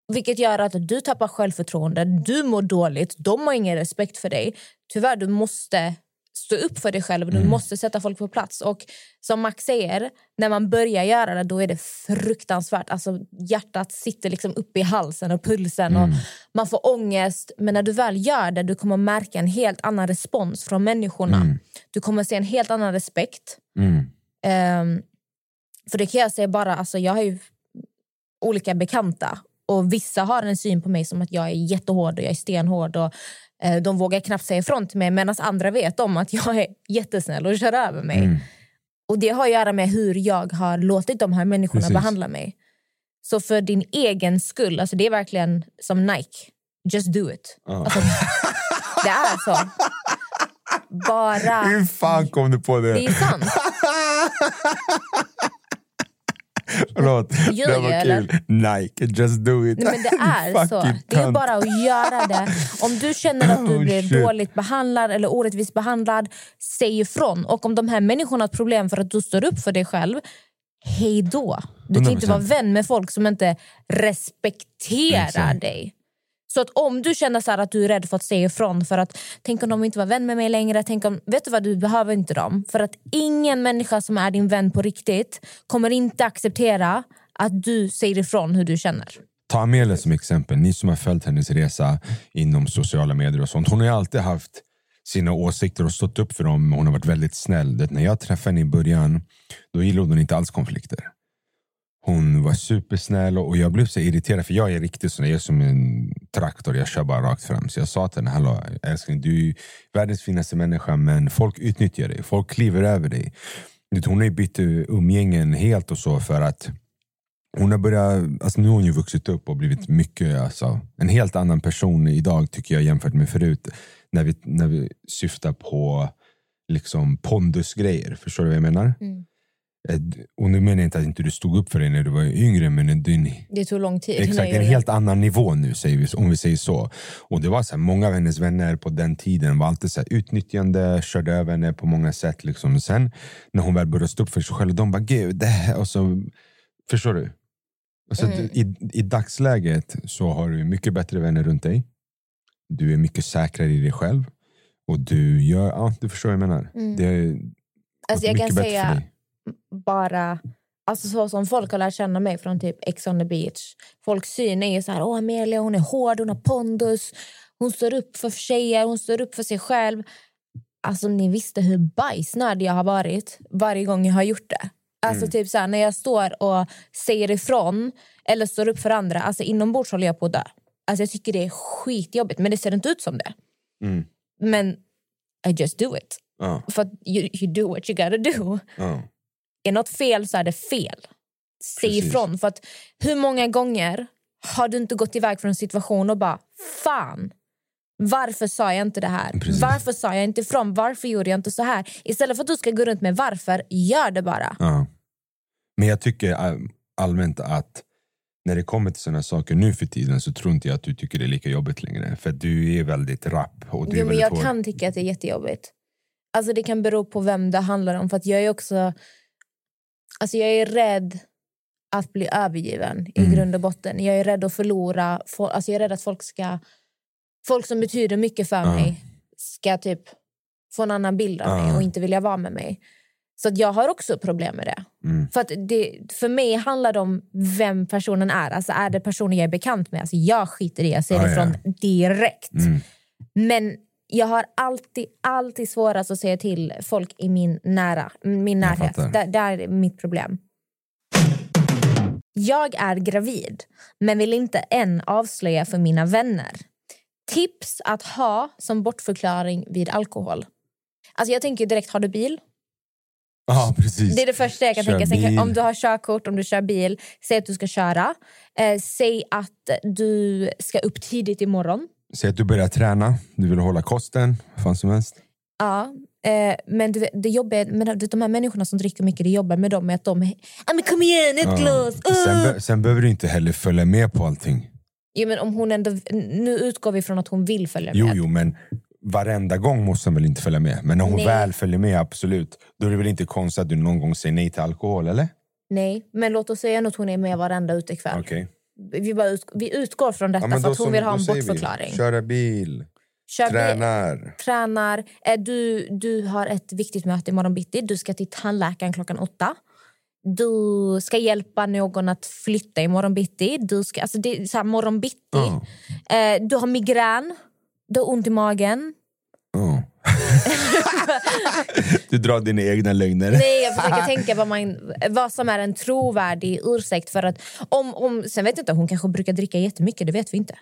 Vilket gör att du tappar självförtroende, du mår dåligt, de har ingen respekt för dig. Tyvärr, du måste stå upp för dig själv, du måste sätta folk på plats. Och som Max säger, när man börjar göra det då är det fruktansvärt. Alltså, hjärtat sitter liksom uppe i halsen och pulsen och man får ångest. Men när du väl gör det, du kommer märka en helt annan respons från människorna. Du kommer se en helt annan respekt. Mm. Ehm, för det kan jag säga bara, alltså jag har ju olika bekanta och vissa har en syn på mig som att jag är jättehård och jag är stenhård och eh, de vågar knappt säga ifrån till mig medan andra vet om att jag är jättesnäll och kör över mig. Mm. Och det har att göra med hur jag har låtit de här människorna Precis. behandla mig. Så för din egen skull, alltså det är verkligen som Nike, just do it. Alltså, det är så. Bara... Hur fan kom du på det? Det är sant. Förlåt, Gör det var kul. Nike, just do it. Nej, men det är så. Det är bara att göra det. Om du känner att du Oh, blir shit. dåligt behandlad eller orättvist behandlad, säg ifrån. Och om de här människorna har ett problem för att du står upp för dig själv, hej då. Du kan inte 100%. vara vän med folk som inte respekterar Exakt. dig. Så att om du känner så här att du är rädd för att säga ifrån för att tänk om de inte var vän med mig längre, tänk om, vet du vad, du behöver inte dem. För att ingen människa som är din vän på riktigt kommer inte acceptera att du säger ifrån hur du känner. Ta Amelia som exempel. Ni som har följt hennes resa inom sociala medier och sånt. Hon har ju alltid haft sina åsikter och stått upp för dem. Hon har varit väldigt snäll. Det, när jag träffade henne i början, då gillade hon inte alls konflikter. Hon var supersnäll och jag blev så irriterad för jag är riktigt sån. Jag är som en traktor, jag kör bara rakt fram. Så jag sa till henne, hallå älskling, du är världens finaste människa men folk utnyttjar dig. Folk kliver över dig. Hon har ju bytt eh, umgängen helt och så för att hon har börjat, alltså nu har hon ju vuxit upp och blivit mycket, alltså, en helt annan person idag tycker jag jämfört med förut. När vi, när vi syftar på liksom pondusgrejer, förstår du vad jag menar? Mm. Och nu menar jag inte att inte du stod upp för dig när du var yngre, men din, Det tog lång tid. exakt, en helt annan nivå nu, säger vi, om vi säger så. Och det var så här, Många av hennes vänner på den tiden var alltid så här, utnyttjande, körde över henne på många sätt. Liksom. Sen när hon väl började stå upp för sig själv, de bara gud, det. Och så, förstår du? Alltså, Mm. i, I dagsläget så har du mycket bättre vänner runt dig. Du är mycket säkrare i dig själv. Och du gör, ja du förstår vad jag menar. Mm. Det är Alltså jag kan säga dig. Bara... Alltså så som folk har lärt känna mig från typ Ex on the beach. Folks syn är ju så här, åh Amelia hon är hård, hon har pondus. Hon står upp för tjejer, hon står upp för sig själv. Alltså ni visste hur bajsnödig jag har varit varje gång jag har gjort det. Alltså typ så här, när jag står och säger ifrån eller står upp för andra. Alltså inombords håller jag på att dö. Alltså jag tycker det är skitjobbigt men det ser inte ut som det. Mm. Men I just do it. Ja, För you, you do what you gotta do. ja. Är något fel så är det fel. Säg Precis. ifrån. För att hur många gånger har du inte gått iväg från en situation och bara fan, varför sa jag inte det här? Precis. Varför sa jag inte ifrån? Varför gjorde jag inte så här? Istället för att du ska gå runt med varför, gör det bara. Ja. Men jag tycker all- allmänt att när det kommer till sådana saker nu för tiden så tror inte jag att du tycker det är lika jobbigt längre. För du är väldigt rapp. Och du är Jo, men väldigt jag hård. kan tycka att det är jättejobbigt. Alltså det kan bero på vem det handlar om. För att jag är också... Alltså jag är rädd att bli övergiven i Mm. grund och botten. Jag är rädd att förlora. fo- Alltså jag är rädd att folk ska... Folk som betyder mycket för Ja. mig ska typ få en annan bild av mig Ja. och inte vilja vara med mig. Så jag har också problem med det. Mm. För, det, för mig handlar det om vem personen är. Alltså är det personen jag är bekant med? Alltså jag skiter i det. Jag säger Ja, det ja. från direkt. Mm. Men jag har alltid, alltid svårast att säga till folk i min, nära, min närhet. Där, där är mitt problem. Jag är gravid, men vill inte än avslöja för mina vänner. Tips att ha som bortförklaring vid alkohol. Alltså jag tänker direkt, har du bil? Precis. Det är det första jag kan Kör tänka. Sen om du har körkort, om du kör bil, säg att du ska köra. Eh, säg att du ska upp tidigt imorgon. Säg att du börjar träna, du vill hålla kosten, vad fan som helst. Ja, eh, men du, det jobbiga med de här människorna som dricker mycket, det jobbar med dem är att de... Ah, men kom igen, ett Ja. glas! Sen, Uh! be- sen behöver du inte heller följa med på allting. Jo, men om hon ändå, nu utgår vi från att hon vill följa Jo, med. jo, men varenda gång måste hon väl inte följa med. Men när hon Nej. väl följer med, absolut. Då är det väl inte konstigt att du någon gång säger nej till alkohol, eller? Nej, men låt oss säga att hon är med varenda utekväll. Okej. Vi, bara ut, vi utgår från detta Ja, för att hon som- vill ha en säger vi, bortförklaring. Köra bil, Kör bil, tränar. tränar. Eh, Du, du har ett viktigt möte imorgon bitti. Du ska till tandläkaren klockan åtta. Du ska hjälpa någon att flytta imorgon bitti. Du ska, alltså det är så här, morgon bitti. Ja. Eh, du har migrän. Du har ont i magen. Du drar dina egna lögner. Nej, jag försöker tänka vad, man, vad som är en trovärdig ursäkt. För att om, om, sen vet jag inte, hon kanske brukar dricka jättemycket. Det vet vi inte.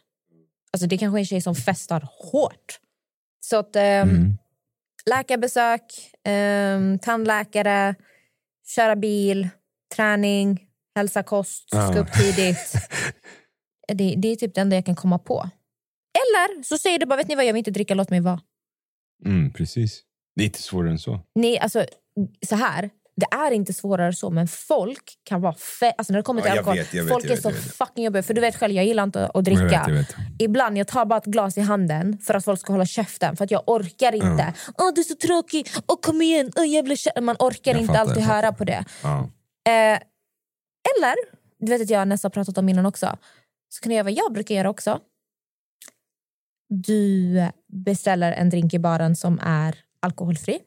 Alltså, det kanske är en tjej som festar hårt. Så att, ehm, Mm. läkarbesök, ehm, tandläkare, köra bil, träning, hälsa kost, ska Ja. upp tidigt. det, det är typ det enda jag kan komma på. Eller så säger du bara, vet ni vad, jag vill inte dricka, låt mig vara. Mm, precis. Det är inte svårare än så. Nej, alltså så här. Det är inte svårare så, men folk kan vara fe- alltså när det kommer till Ja, jag alkohol. vet, jag vet, folk jag är vet, så jag vet. fucking jobbiga. För du vet själv, jag gillar inte att Jag dricka. vet, jag vet. Ibland jag tar bara ett glas i handen för att folk ska hålla käften. För att jag orkar inte. Åh, du är så tråkig. Åh, kom igen. Åh, jävla kä-" Man orkar Jag inte fattar, alltid jag höra på det. Ja. Eh, eller, du vet att jag nästan pratat om innan också. Så kan jag jag brukar göra också. Du beställer en drink i baren som är alkoholfri.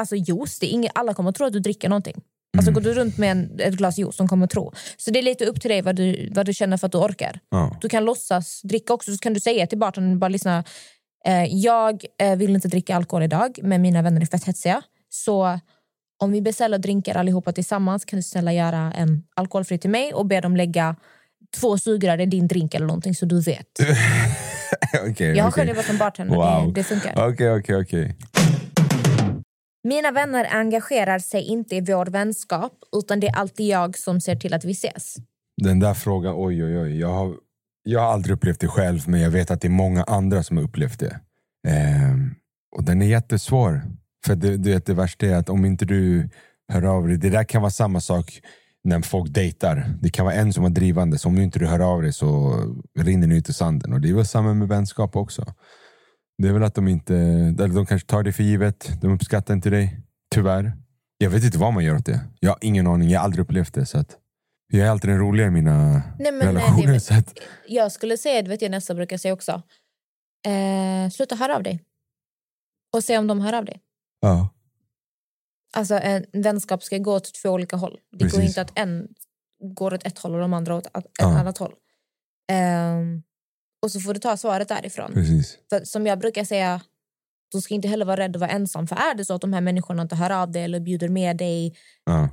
Alltså juice, det är inget, alla kommer att tro att du dricker någonting. Alltså Mm. går du runt med en, ett glas juice, de kommer att tro. Så det är lite upp till dig vad du, vad du känner för att du orkar. Ja. Du kan låtsas dricka också, så kan du säga till bartendern, bara lyssna. Eh, jag eh, vill inte dricka alkohol idag, men mina vänner är fett hetsiga. Så om vi beställer drinkar allihopa tillsammans kan du snälla göra en alkoholfri till mig och be dem lägga två sugrör i din drink eller någonting så du vet. Okej, Jag har okej. själv jobbat som bartender, Wow. det, det funkar. Okej, okej, okej. Mina vänner engagerar sig inte i vår vänskap utan det är alltid jag som ser till att vi ses. Den där frågan, oj oj oj. Jag har, jag har aldrig upplevt det själv, men jag vet att det är många andra som har upplevt det. Ehm, och den är jättesvår. För det, det, det värsta är att om inte du Hör av dig. Det där kan vara samma sak när folk dejtar. Det kan vara en som är drivande. Så om du inte hör av dig så rinner ni ut i sanden. Och Det är väl samma med vänskap också. Det är väl att de inte... Eller de kanske tar det för givet. De uppskattar inte dig. Tyvärr. Jag vet inte vad man gör åt det. Jag har ingen aning. Jag har aldrig upplevt det. Så att jag är alltid den roliga i mina Nej, nej, relationer. det- så att, Jag skulle säga, det vet jag nästa brukar säga också. Eh, sluta höra av dig. Och se om de hör av dig. ja. Alltså en vänskap ska gå åt två olika håll. Det går Precis. inte att en går åt ett håll och de andra åt ett Ja. annat håll. Ehm, och så får du ta svaret därifrån. Precis. För som jag brukar säga, du ska inte heller vara rädd att vara ensam. För är det så att de här människorna inte hör av dig eller bjuder med dig, Ja.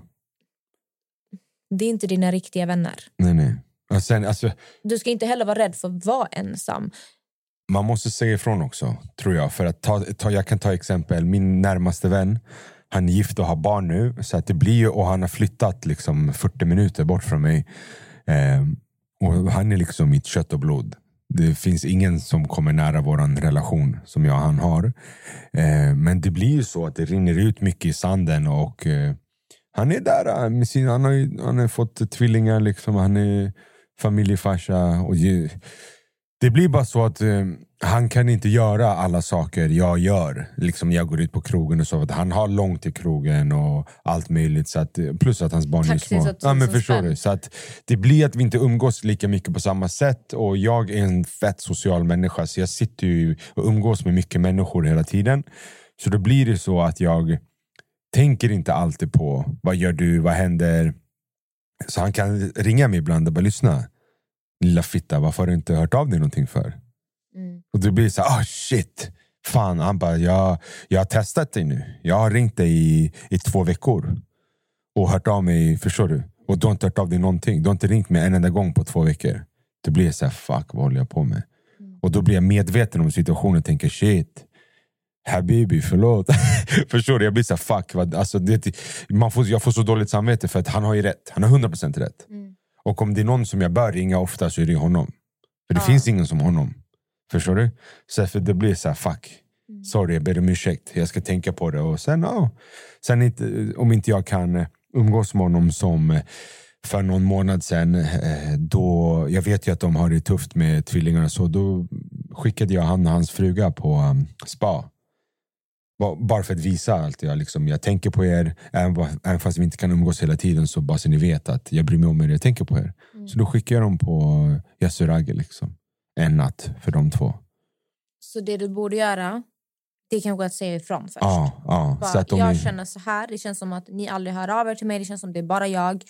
det är inte dina riktiga vänner. Nej, nej. Och sen, alltså, Du ska inte heller vara rädd för att vara ensam. man måste säga ifrån också, tror jag. För att ta, ta, jag kan ta exempel, min närmaste vän, han är gift och har barn nu. Så att det blir, ju- och han har flyttat liksom 40 minuter bort från mig. Eh, och han är liksom mitt kött och blod. Det finns ingen som kommer nära vår relation som jag och han har. Eh, men det blir ju så att det rinner ut mycket i sanden. och eh, Han är där. Med sin, han, har han har fått tvillingar, liksom, han är familjefarsa. Och ge, det blir bara så att eh, han kan inte göra alla saker jag gör. Liksom jag går ut på krogen och så. Att han har långt till krogen och allt möjligt. Så att, plus att hans barn Taxi är små. Ja, men förstår du? Så att det blir att vi inte umgås lika mycket på samma sätt. Och jag är en fett social människa. Så jag sitter ju och umgås med mycket människor hela tiden. Så då blir det så att jag tänker inte alltid på vad gör du, vad händer. Så han kan ringa mig ibland och bara lyssna. Lilla fitta, varför har du inte hört av dig någonting för? Mm. Och det blir så här, ah shit. Fan, han bara, jag, jag har testat dig nu. Jag har ringt dig i, i två veckor. Och hört av mig, förstår du? Och du har inte hört av dig någonting. Du har inte ringt mig en enda gång på två veckor. Då blir så här, fuck vad håller jag på med? Och då blir jag medveten om situationen och tänker shit. Habibi, förlåt. Förstår du? Jag blir så här, fuck. Vad, alltså, det, man får, jag får så dåligt samvete för att han har ju rätt. Han har 100% rätt. Mm. Och om det är någon som jag bör ringa ofta så är det honom. För det Ja. finns ingen som honom. Förstår du? Så för det blir så här, fuck. Mm. Sorry, jag ber om ursäkt. Jag ska tänka på det. Och sen, ja. sen inte, om inte jag kan eh, umgås med honom som eh, för någon månad sen, eh, då, jag vet ju att de har det tufft med tvillingarna, så då skickade jag han och hans fruga på um, spa. Ba- Bara för att visa allt. Jag, liksom, jag tänker på er, även, fast vi inte kan umgås hela tiden, så bara så ni vet att jag bryr mig om er, jag tänker på er. Så då skickar jag dem på Yasuragi liksom. En natt för de två. Så det du borde göra, det är kanske att säga ifrån först. Ja, ja. Bara, Så att de jag känner så här, det känns som att ni aldrig hör av er till mig, det känns som det är bara jag.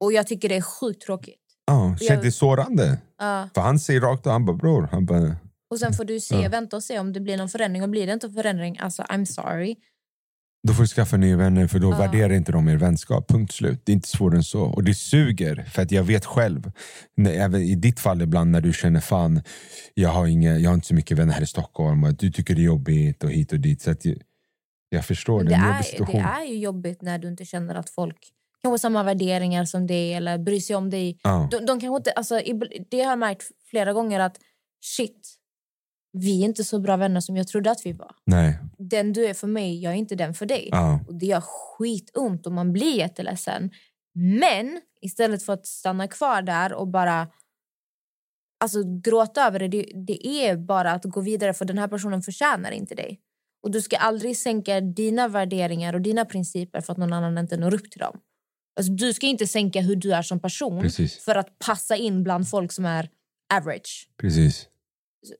Och jag tycker det är sjukt tråkigt. ja, jag- känns det sårande. Ja. För han säger rakt och han bara bror, han bara, och sen får du se, Ja. vänta och se om det blir någon förändring. Och blir det inte en förändring, alltså I'm sorry. Då får du skaffa nya vänner för då Ja. värderar inte de er vänskap. Punkt slut. Det är inte svårare än så. Och det suger, för att jag vet själv, när, även i ditt fall ibland när du känner fan, jag har, inga, jag har inte så mycket vänner här i Stockholm och du tycker det är jobbigt och hit och dit. Så att jag, jag förstår, det det, är det är ju jobbigt när du inte känner att folk kanske samma värderingar som dig eller bryr sig om dig. Ja. De, de kanske inte, alltså, det har jag märkt flera gånger att shit, vi är inte så bra vänner som jag trodde att vi var. Nej. Den du är för mig, jag är inte den för dig. Ja. Och Det gör skitont och man blir jätteledsen. Men istället för att stanna kvar där och bara alltså, gråta över det, det, det är bara att gå vidare för den här personen förtjänar inte dig. Och du ska aldrig sänka dina värderingar och dina principer för att någon annan inte når upp till dem. Alltså, du ska inte sänka hur du är som person Precis. för att passa in bland folk som är average. Precis.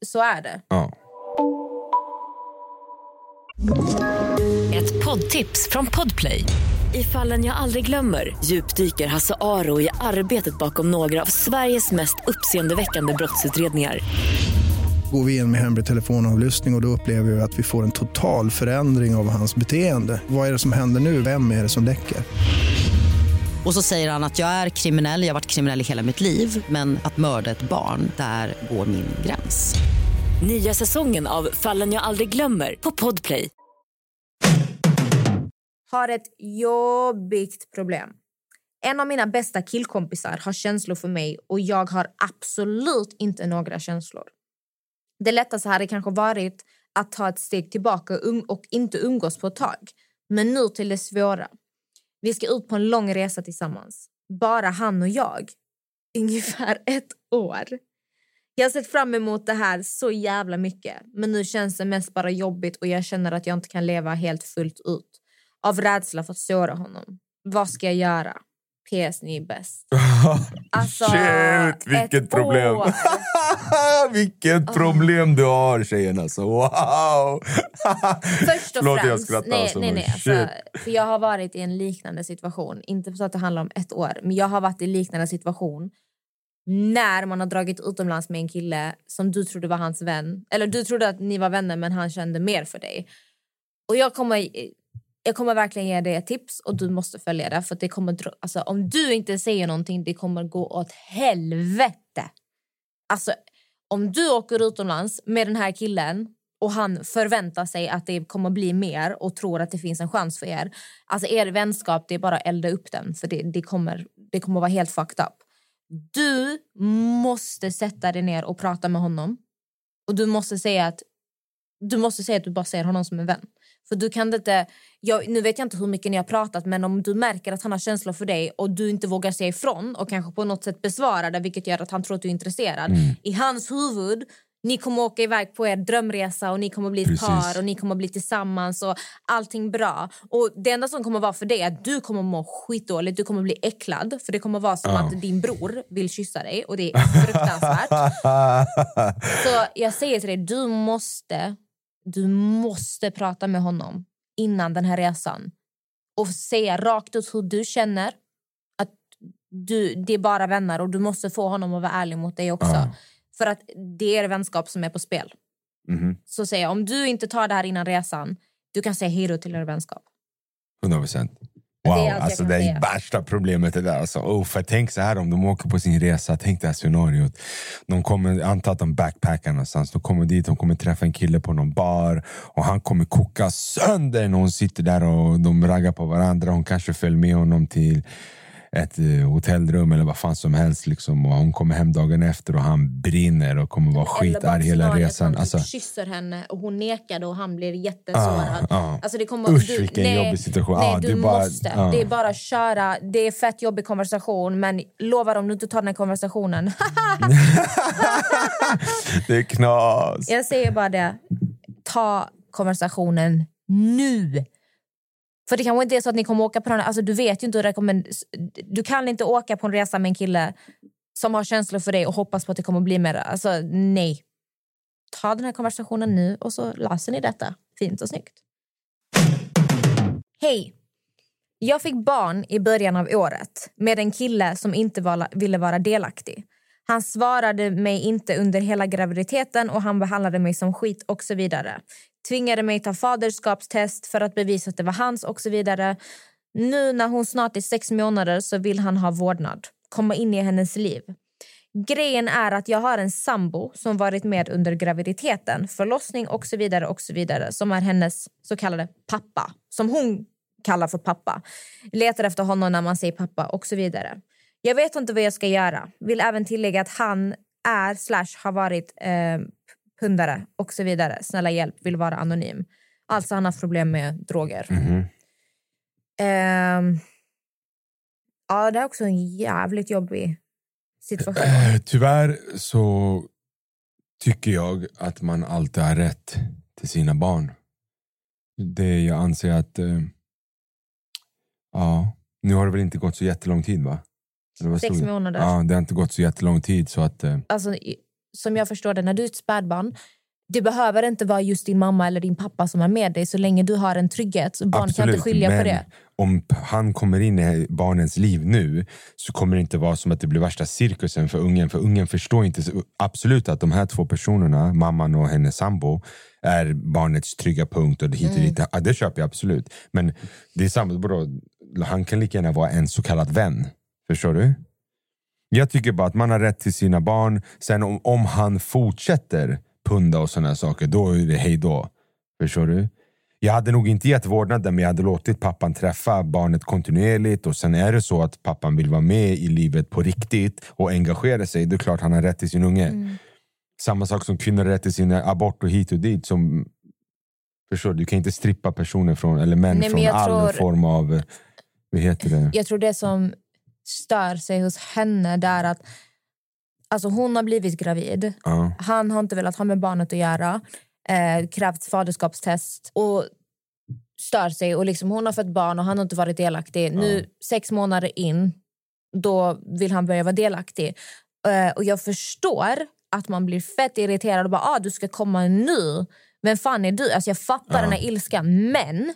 Så- är det. Ja. Ett poddtips från Podplay. I fallen jag aldrig glömmer djupdyker Hasse Aro i arbetet bakom några av Sveriges mest uppseendeväckande brottsutredningar. Går vi in med hemlig telefonavlyssning och, och då upplever vi att vi får en total förändring av hans beteende. Vad är det som händer nu? Vem är det som läcker? Och så säger han att jag är kriminell, jag har varit kriminell i hela mitt liv men att mörda ett barn, där går min gräns. Nya säsongen av Fallen jag aldrig glömmer på Podplay. har ett jobbigt problem. En av mina bästa killkompisar har känslor för mig och jag har absolut inte några känslor. Det lättaste hade kanske varit att ta ett steg tillbaka och um- och inte umgås på ett tag. Men nu till det svåra. Vi ska ut på en lång resa tillsammans. Bara han och jag. Ungefär ett år. Jag har sett fram emot det här så jävla mycket. Men nu känns det mest bara jobbigt och jag känner att jag inte kan leva helt fullt ut. Av rädsla för att såra honom. Vad ska jag göra? PS, ni är bäst. Alltså, Shit, vilket problem. vilket problem du har tjejen alltså. Wow! Först och jag främst, skrattar nej, alltså, nej, nej, alltså, för jag har varit i en liknande situation. Inte så att det handlar om ett år, men jag har varit i en liknande situation när man har dragit utomlands med en kille som du trodde var hans vän. Eller du trodde att ni var vänner, men han kände mer för dig. Och jag kommer, jag kommer verkligen ge dig ett tips och du måste följa det. För att det kommer, alltså, om du inte säger någonting, det kommer gå åt helvete. Alltså, om du åker utomlands med den här killen och han förväntar sig att det kommer bli mer och tror att det finns en chans för er. Alltså er vänskap, det är bara att elda upp den för det, det, kommer, det kommer vara helt fucked up. Du måste sätta dig ner och prata med honom. Och du måste säga att du måste säga att du bara ser honom som en vän. För du kan inte, jag, nu vet jag inte hur mycket ni har pratat men om du märker att han har känslor för dig och du inte vågar säga ifrån och kanske på något sätt besvara det vilket gör att han tror att du är intresserad. Mm. I hans huvud, ni kommer åka iväg på er drömresa och ni kommer bli ett Precis. par och ni kommer bli tillsammans och allting bra. Och det enda som kommer vara för dig är att du kommer må skitdåligt, du kommer bli äcklad för det kommer vara som Ja. att din bror vill kyssa dig och det är fruktansvärt. Så jag säger till dig, du måste, du måste prata med honom innan den här resan. Och säga rakt ut hur du känner. Att du, det är bara vänner och du måste få honom att vara ärlig mot dig också. Ja. För att det är vänskap som är på spel. Mhm. Så säger jag, om du inte tar det här innan resan, du kan säga hej då till er vänskap. 100 procent. Det är Wow, allt jag alltså det är värsta problemet det där. Alltså, oh, för tänk så här om de åker på sin resa, tänk det här scenariot. De kommer, anta att de backpackar någonstans, de kommer dit, de kommer träffa en kille på någon bar och han kommer koka sönder när hon sitter där och de raggar på varandra. Hon kanske följer med honom till ett eh, hotellrum eller vad fan som helst. Liksom. Och hon kommer hem dagen efter och han brinner och kommer vara skitarg hela resan. Han typ Alltså, kysser henne och hon nekade och han blir ah, jättesårad. ah. Alltså det kommer, Usch, vilken jobbig situation. Nej, Ah, du det bara- måste. ah. Det är bara att köra. Det är fett jobbig konversation, men lovar om du inte tar den här konversationen. det är knas. Jag säger bara det. Ta konversationen nu. För det kanske inte är så att ni kommer åka på den alltså Du vet ju inte hur det kommer... Du kan inte åka på en resa med en kille som har känslor för dig och hoppas på att det kommer bli mer. Alltså nej. Ta den här konversationen nu och så löser ni detta. Fint och snyggt. Hej! Jag fick barn i början av året med en kille som inte var, ville vara delaktig. Han svarade mig inte under hela graviditeten och han behandlade mig som skit och så vidare. Tvingade mig ta faderskapstest för att bevisa att det var hans och så vidare. Nu när hon snart är sex månader så vill han ha vårdnad. Komma in i hennes liv. Grejen är att jag har en sambo som varit med under graviditeten, förlossning och så vidare och så vidare som är hennes så kallade pappa, som hon kallar för pappa. Letar efter honom när man säger pappa och så vidare. Jag vet inte vad jag ska göra. Vill även tillägga att han är slash har varit eh, pundare och så vidare. Snälla hjälp, vill vara anonym. Alltså han har problem med droger. Mhm. Ehm, ja, det är också en jävligt jobbig situation. Eh, Tyvärr så tycker jag att man alltid har rätt till sina barn. Det jag anser att... Eh, ja, nu har det väl inte gått så jättelång tid va? Sex stod månader. Ja, det har inte gått så jättelång tid så att... Eh, Alltså, som jag förstår det, när du är ett spädbarn det behöver inte vara just din mamma eller din pappa som är med dig så länge du har en trygghet. Så barn kan inte skilja på det. om han kommer in i barnens liv nu så kommer det inte vara som att det blir värsta cirkusen för ungen. För ungen förstår inte absolut att de här två personerna, mamman och hennes sambo, är barnets trygga punkt. och det hit och dit. Ja, det köper jag absolut. Men det är samma, bro, han kan lika gärna vara en så kallad vän. Förstår du? Jag tycker bara att man har rätt till sina barn. Sen om, om han fortsätter punda och här saker, då är det hej då. Förstår du? Jag hade nog inte gett vårdnaden, men jag hade låtit pappan träffa barnet kontinuerligt. Och sen är det så att pappan vill vara med i livet på riktigt och engagera sig, då är det klart han har rätt till sin unge. Mm. Samma sak som kvinnor har rätt till sin abort och hit och dit. Som, förstår du? Du kan inte strippa personer från, eller män Nej, från all tror- form av... vad heter det? Jag tror det som stör sig hos henne det är att alltså hon har blivit gravid. Ja. Han har inte velat ha med barnet att göra. Eh, krävt faderskapstest och stör sig. Och liksom hon har fått barn och han har inte varit delaktig. Nu sex månader in, då vill han börja vara delaktig. Eh, och jag förstår att man blir fett irriterad och bara ah, du ska komma nu. Vem fan är du? Alltså jag fattar Ja. den här ilskan. Men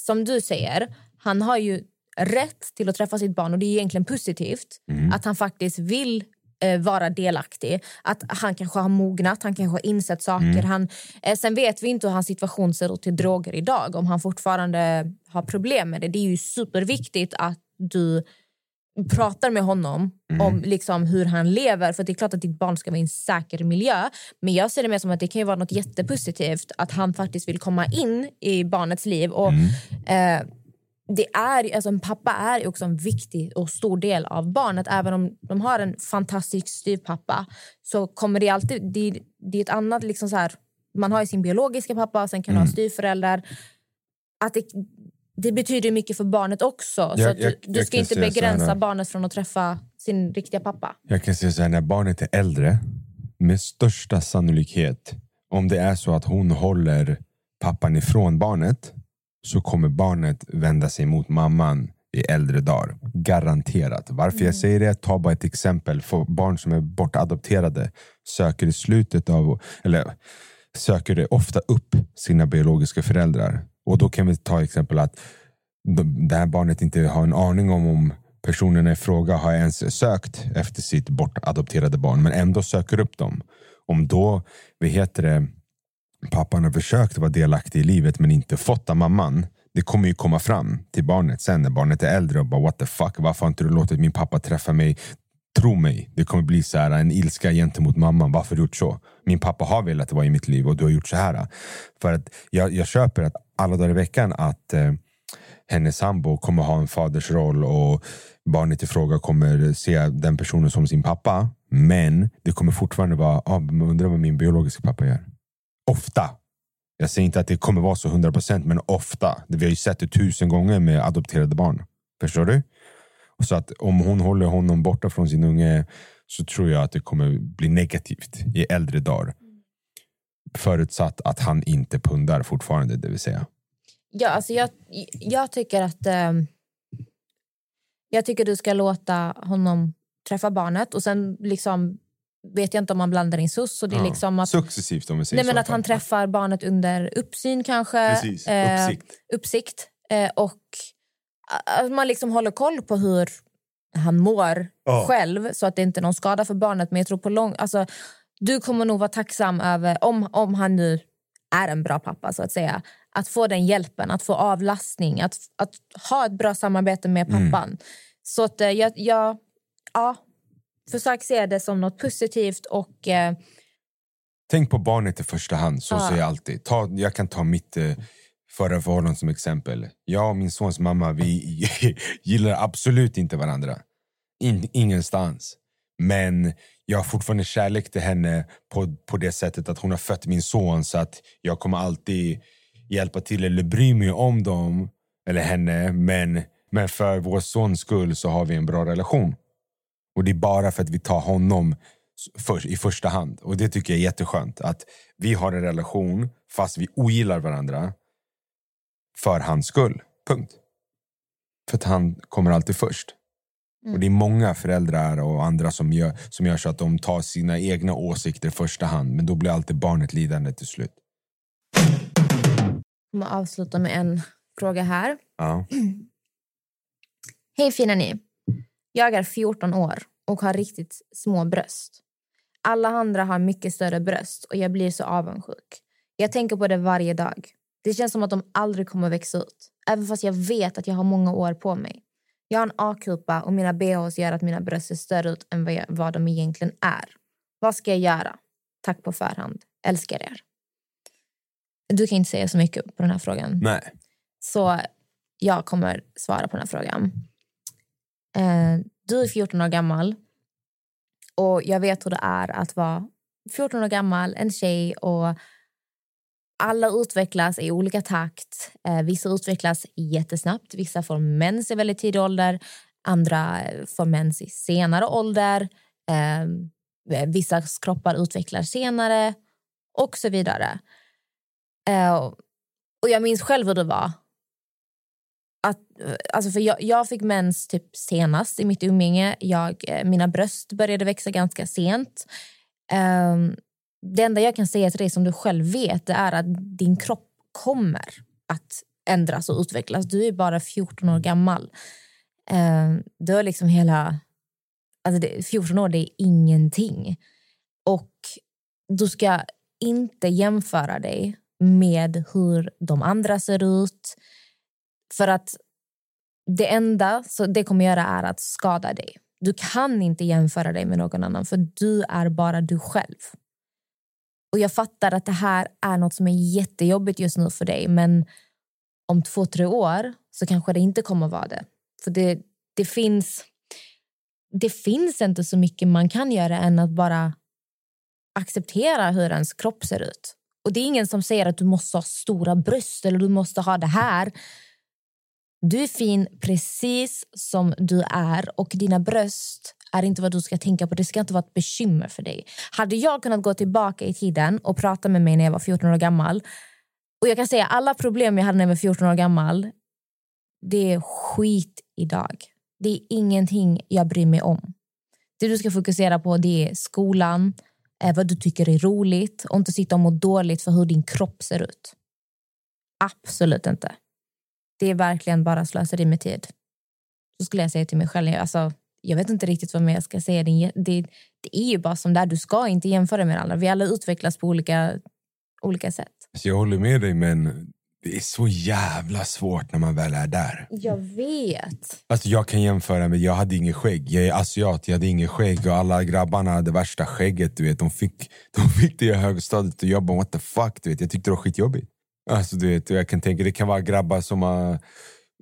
som du säger, han har ju rätt till att träffa sitt barn och det är egentligen positivt Mm. att han faktiskt vill eh, vara delaktig. Att han kanske har mognat, han kanske har insett saker. Mm. Han, eh, sen vet vi inte hur hans situation ser ut till droger idag. Om han fortfarande har problem med det. Det är ju superviktigt att du pratar med honom Mm. om liksom hur han lever. För det är klart att ditt barn ska vara i en säker miljö. Men jag ser det mer som att det kan ju vara något jättepositivt att han faktiskt vill komma in i barnets liv. Och Mm. eh, det är, alltså en pappa är också en viktig och stor del av barnet. Även om de har en fantastisk styvpappa så kommer det alltid... Det, det är ett annat... Liksom så här, man har ju sin biologiska pappa, sen kan du ha styvföräldrar. Att det, det betyder mycket för barnet också. så Jag- du, jag- du jag ska inte så begränsa barnet från att träffa sin riktiga pappa. Jag kan säga så här, när barnet är äldre, med största sannolikhet, om det är så att hon håller pappan ifrån barnet, så kommer barnet vända sig mot mamman i äldre dagar. Garanterat. Varför jag säger det? Ta bara ett exempel. För barn som är bortadopterade söker i slutet av, eller söker det ofta upp sina biologiska föräldrar. Och då kan vi ta exempel att de- det här barnet inte har en aning om om personerna i fråga har ens sökt efter sitt bortadopterade barn men ändå söker upp dem. Om då, vad heter det, pappan har försökt vara delaktig i livet men inte fått av mamman. Det kommer ju komma fram till barnet sen när barnet är äldre och bara what the fuck, varför har inte du låtit min pappa träffa mig? Tro mig, det kommer bli så här en ilska gentemot mamman. Varför har du gjort så? Min pappa har velat vara i mitt liv och du har gjort så här. För att jag, jag köper att alla dagar i veckan att eh, hennes sambo kommer ha en fadersroll och barnet i fråga kommer se den personen som sin pappa. Men det kommer fortfarande vara, ah, undrar vad min biologiska pappa gör. Ofta. Jag säger inte att det kommer vara så 100% men ofta. Det Vi har ju sett det tusen gånger med adopterade barn. Förstår du? Så att om hon håller honom borta från sin unge så tror jag att det kommer bli negativt i äldre dagar. Förutsatt att han inte pundar fortfarande, det vill säga. Ja, alltså jag, jag tycker att... eh, jag tycker du ska låta honom träffa barnet. Och sen liksom vet jag inte om man blandar in sus. Så det är Ja. liksom att, Successivt om vi säger nej, men så. att han träffar barnet under uppsyn kanske. Precis, Eh, uppsikt. uppsikt. Eh, och att man liksom håller koll på hur han mår Ja. själv så att det inte är någon skada för barnet. Men jag tror på lång... Alltså, du kommer nog vara tacksam över, om, om han nu är en bra pappa så att säga, att få den hjälpen, att få avlastning, att, att ha ett bra samarbete med pappan. Så att eh, jag, jag ja, försök se det som något positivt och eh, Tänk på barnet i första hand, så Ja. säger jag alltid. Ta, jag kan ta mitt eh, förra förhållande som exempel. Jag och min sons mamma vi gillar absolut inte varandra. In, ingenstans. Men jag har fortfarande kärlek till henne på, på det sättet att hon har fött min son så att jag kommer alltid hjälpa till eller bry mig om dem eller henne. Men, men för vår sons skull så har vi en bra relation. Och det är bara för att vi tar honom för, i första hand. Och det tycker jag är jätteskönt. Att vi har en relation fast vi ogillar varandra för hans skull. Punkt. För att han kommer alltid först. Och Det är många föräldrar och andra som gör, som gör så att de tar sina egna åsikter i första hand. Men då blir alltid barnet lidande till slut. jag kommer avsluta med en fråga här. Ja. Hej fina ni. Jag är 14 år och har riktigt små bröst. Alla andra har mycket större bröst och jag blir så avundsjuk. Jag tänker på det varje dag. Det känns som att de aldrig kommer växa ut. Även fast jag vet att jag har många år på mig. Jag har en A-kupa och mina bhs gör att mina bröst ser större ut än vad, jag, vad de egentligen är. Vad ska jag göra? Tack på förhand. Älskar er. Du kan inte säga så mycket på den här frågan. Nej. Så jag kommer svara på den här frågan. Eh, du är 14 år gammal och jag vet hur det är att vara 14 år gammal, en tjej och alla utvecklas i olika takt. Eh, vissa utvecklas jättesnabbt. Vissa får mens i väldigt tidig ålder. Andra får mens i senare ålder. Eh, vissa kroppar utvecklas senare och så vidare. Eh, och jag minns själv hur det var. Att, eh, alltså för jag, jag fick mens typ senast i mitt umgänge. Jag, eh, mina bröst började växa ganska sent. Um, det enda jag kan säga till dig som du själv vet det är att din kropp kommer att ändras och utvecklas. Du är bara 14 år gammal. Um, du har liksom hela... Alltså det, 14 år det är ingenting. Och du ska inte jämföra dig med hur de andra ser ut. För att det enda så det kommer göra är att skada dig. Du kan inte jämföra dig med någon annan för du är bara du själv. Och Jag fattar att det här är något som är jättejobbigt just nu för dig men om två, tre år så kanske det inte kommer att vara det. För det, det, finns, det finns inte så mycket man kan göra än att bara acceptera hur ens kropp ser ut. Och Det är ingen som säger att du måste ha stora bröst eller du måste ha det här. Du är fin precis som du är och dina bröst är inte vad du ska tänka på. Det ska inte vara ett bekymmer för dig. Hade jag kunnat gå tillbaka i tiden och prata med mig när jag var 14 år gammal och jag kan säga alla problem jag hade när jag var 14 år gammal det är skit idag. Det är ingenting jag bryr mig om. Det du ska fokusera på det är skolan, eh, vad du tycker är roligt och inte sitta och må dåligt för hur din kropp ser ut. Absolut inte. Det är verkligen bara slöseri med tid. Så skulle jag säga till mig själv. Alltså, jag vet inte riktigt vad mer jag ska säga. Det, det, det är ju bara som det är. Du ska inte jämföra med alla. Vi alla utvecklas på olika, olika sätt. Så jag håller med dig, men det är så jävla svårt när man väl är där. Jag vet. Alltså jag kan jämföra med, jag hade ingen skägg. Jag är asiat, jag hade ingen skägg och alla grabbarna hade värsta skägget. Du vet. De, fick, de fick det i högstadiet och jag bara what the fuck. Du vet. Jag tyckte det var skitjobbigt. Alltså, du vet, jag kan tänka, det kan vara grabbar som har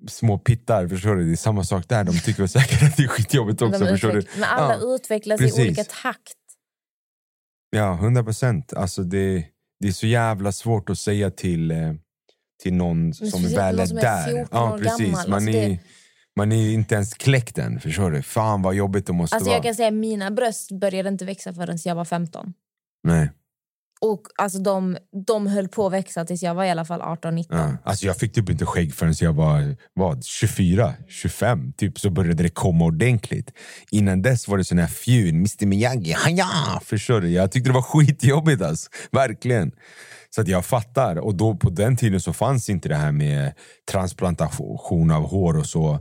små pittar. Förstår du? Det är samma sak där. De tycker säkert att det är skitjobbigt också. De förstår du? Men alla Ja, utvecklas precis. i olika takt. Ja, hundra procent. Alltså det, det är så jävla svårt att säga till, eh, till någon som speciellt väl är som är där. 14 ja, precis. gammal. Man, Alltså är, det- man är inte ens kläckt än. Förstår du? Fan vad jobbigt det måste Alltså vara. jag kan säga mina bröst började inte växa förrän jag var 15. Nej. Och alltså de, de höll på att växa tills jag var i alla fall 18-19. Ja. Alltså jag fick typ inte skägg förrän jag var vad, 24, 25. Typ så började det komma ordentligt. Innan dess var det sån här fjun, Mr Miyagi, haja! Förstår du? Jag tyckte det var skitjobbigt alltså. Verkligen. Så att jag fattar. Och då på den tiden så fanns inte det här med transplantation av hår och så.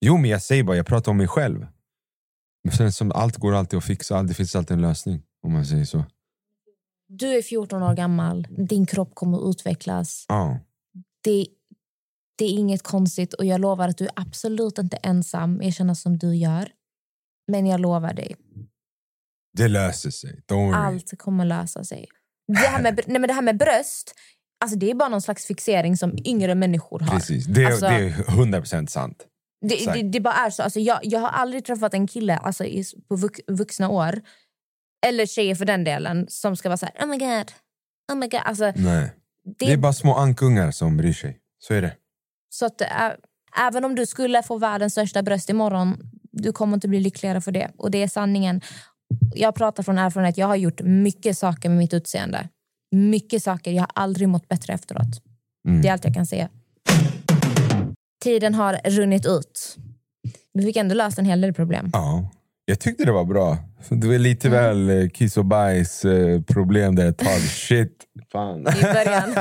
Jo, men jag säger bara, jag pratar om mig själv. Men sen som allt går alltid att fixa, det finns alltid en lösning. Om man säger så. Du är 14 år gammal, din kropp kommer att utvecklas. Ja. Det, det är inget konstigt och jag lovar att du är absolut inte ensam att känna som du gör. Men jag lovar dig, Det löser sig. Allt kommer lösa sig. Det här med, nej men det här med bröst, alltså det är bara någon slags fixering som yngre människor har. Precis. Det, Alltså- det är 100% sant. Det, det, det bara är så. Alltså jag, jag har aldrig träffat en kille alltså i, på vux, vuxna år, eller tjejer för den delen, som ska vara så här, oh my god, oh my god. Alltså, Nej. det, Det är bara små ankungar som bryr sig. Så är det. Så att, ä, även om du skulle få världens största bröst imorgon, du kommer inte bli lyckligare för det. Och det är sanningen. Jag pratar från erfarenhet. Jag har gjort mycket saker med mitt utseende. Mycket saker. Jag har aldrig mått bättre efteråt. Mm. Det är allt jag kan säga. Tiden har runnit ut. Vi fick ändå lösa en hel del problem. Ja. Jag tyckte det var bra. Det var lite Mm. väl eh, kiss och bajs eh, problem där ett tag. Shit. Fan. I början.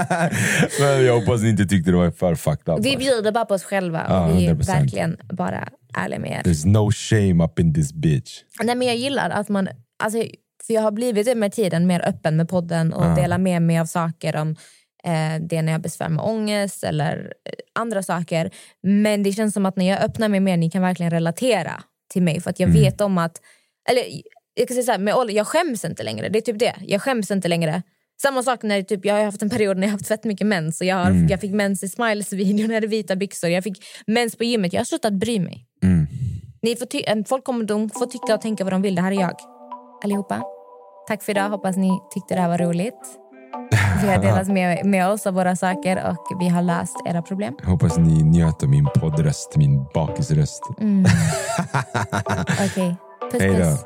Men jag hoppas ni inte tyckte det var för fucked up. Vi bjuder bara på oss själva och vi är 100%. verkligen bara ärliga med er. There's no shame up in this bitch. Nej, men jag gillar att man... Alltså, för jag har blivit med tiden mer öppen med podden och Ja. delar med mig av saker om eh, det när jag besvär med ångest eller eh, andra saker. Men det känns som att när jag öppnar mig mer, ni kan verkligen relatera till mig. För att jag Mm. vet om att... Eller jag kan säga så här, med ålder, jag skäms inte längre. Det är typ det. Jag skäms inte längre. Samma sak när typ, jag har haft en period när jag har haft fett mycket mens. Och jag, har, Mm. jag fick mens i Smiles-videon, jag hade vita byxor. Jag fick mens på gymmet. Jag har slutat bry mig. Mm. Ni får folk kommer de får tycka och tänka vad de vill. Det här är jag. Allihopa. Tack för idag. Hoppas ni tyckte det här var roligt. Vi har delat med, med oss av våra saker och vi har löst era problem. Jag hoppas ni njöt av min poddröst, min bakisröst. Mm. Okej, puss Hej då. puss.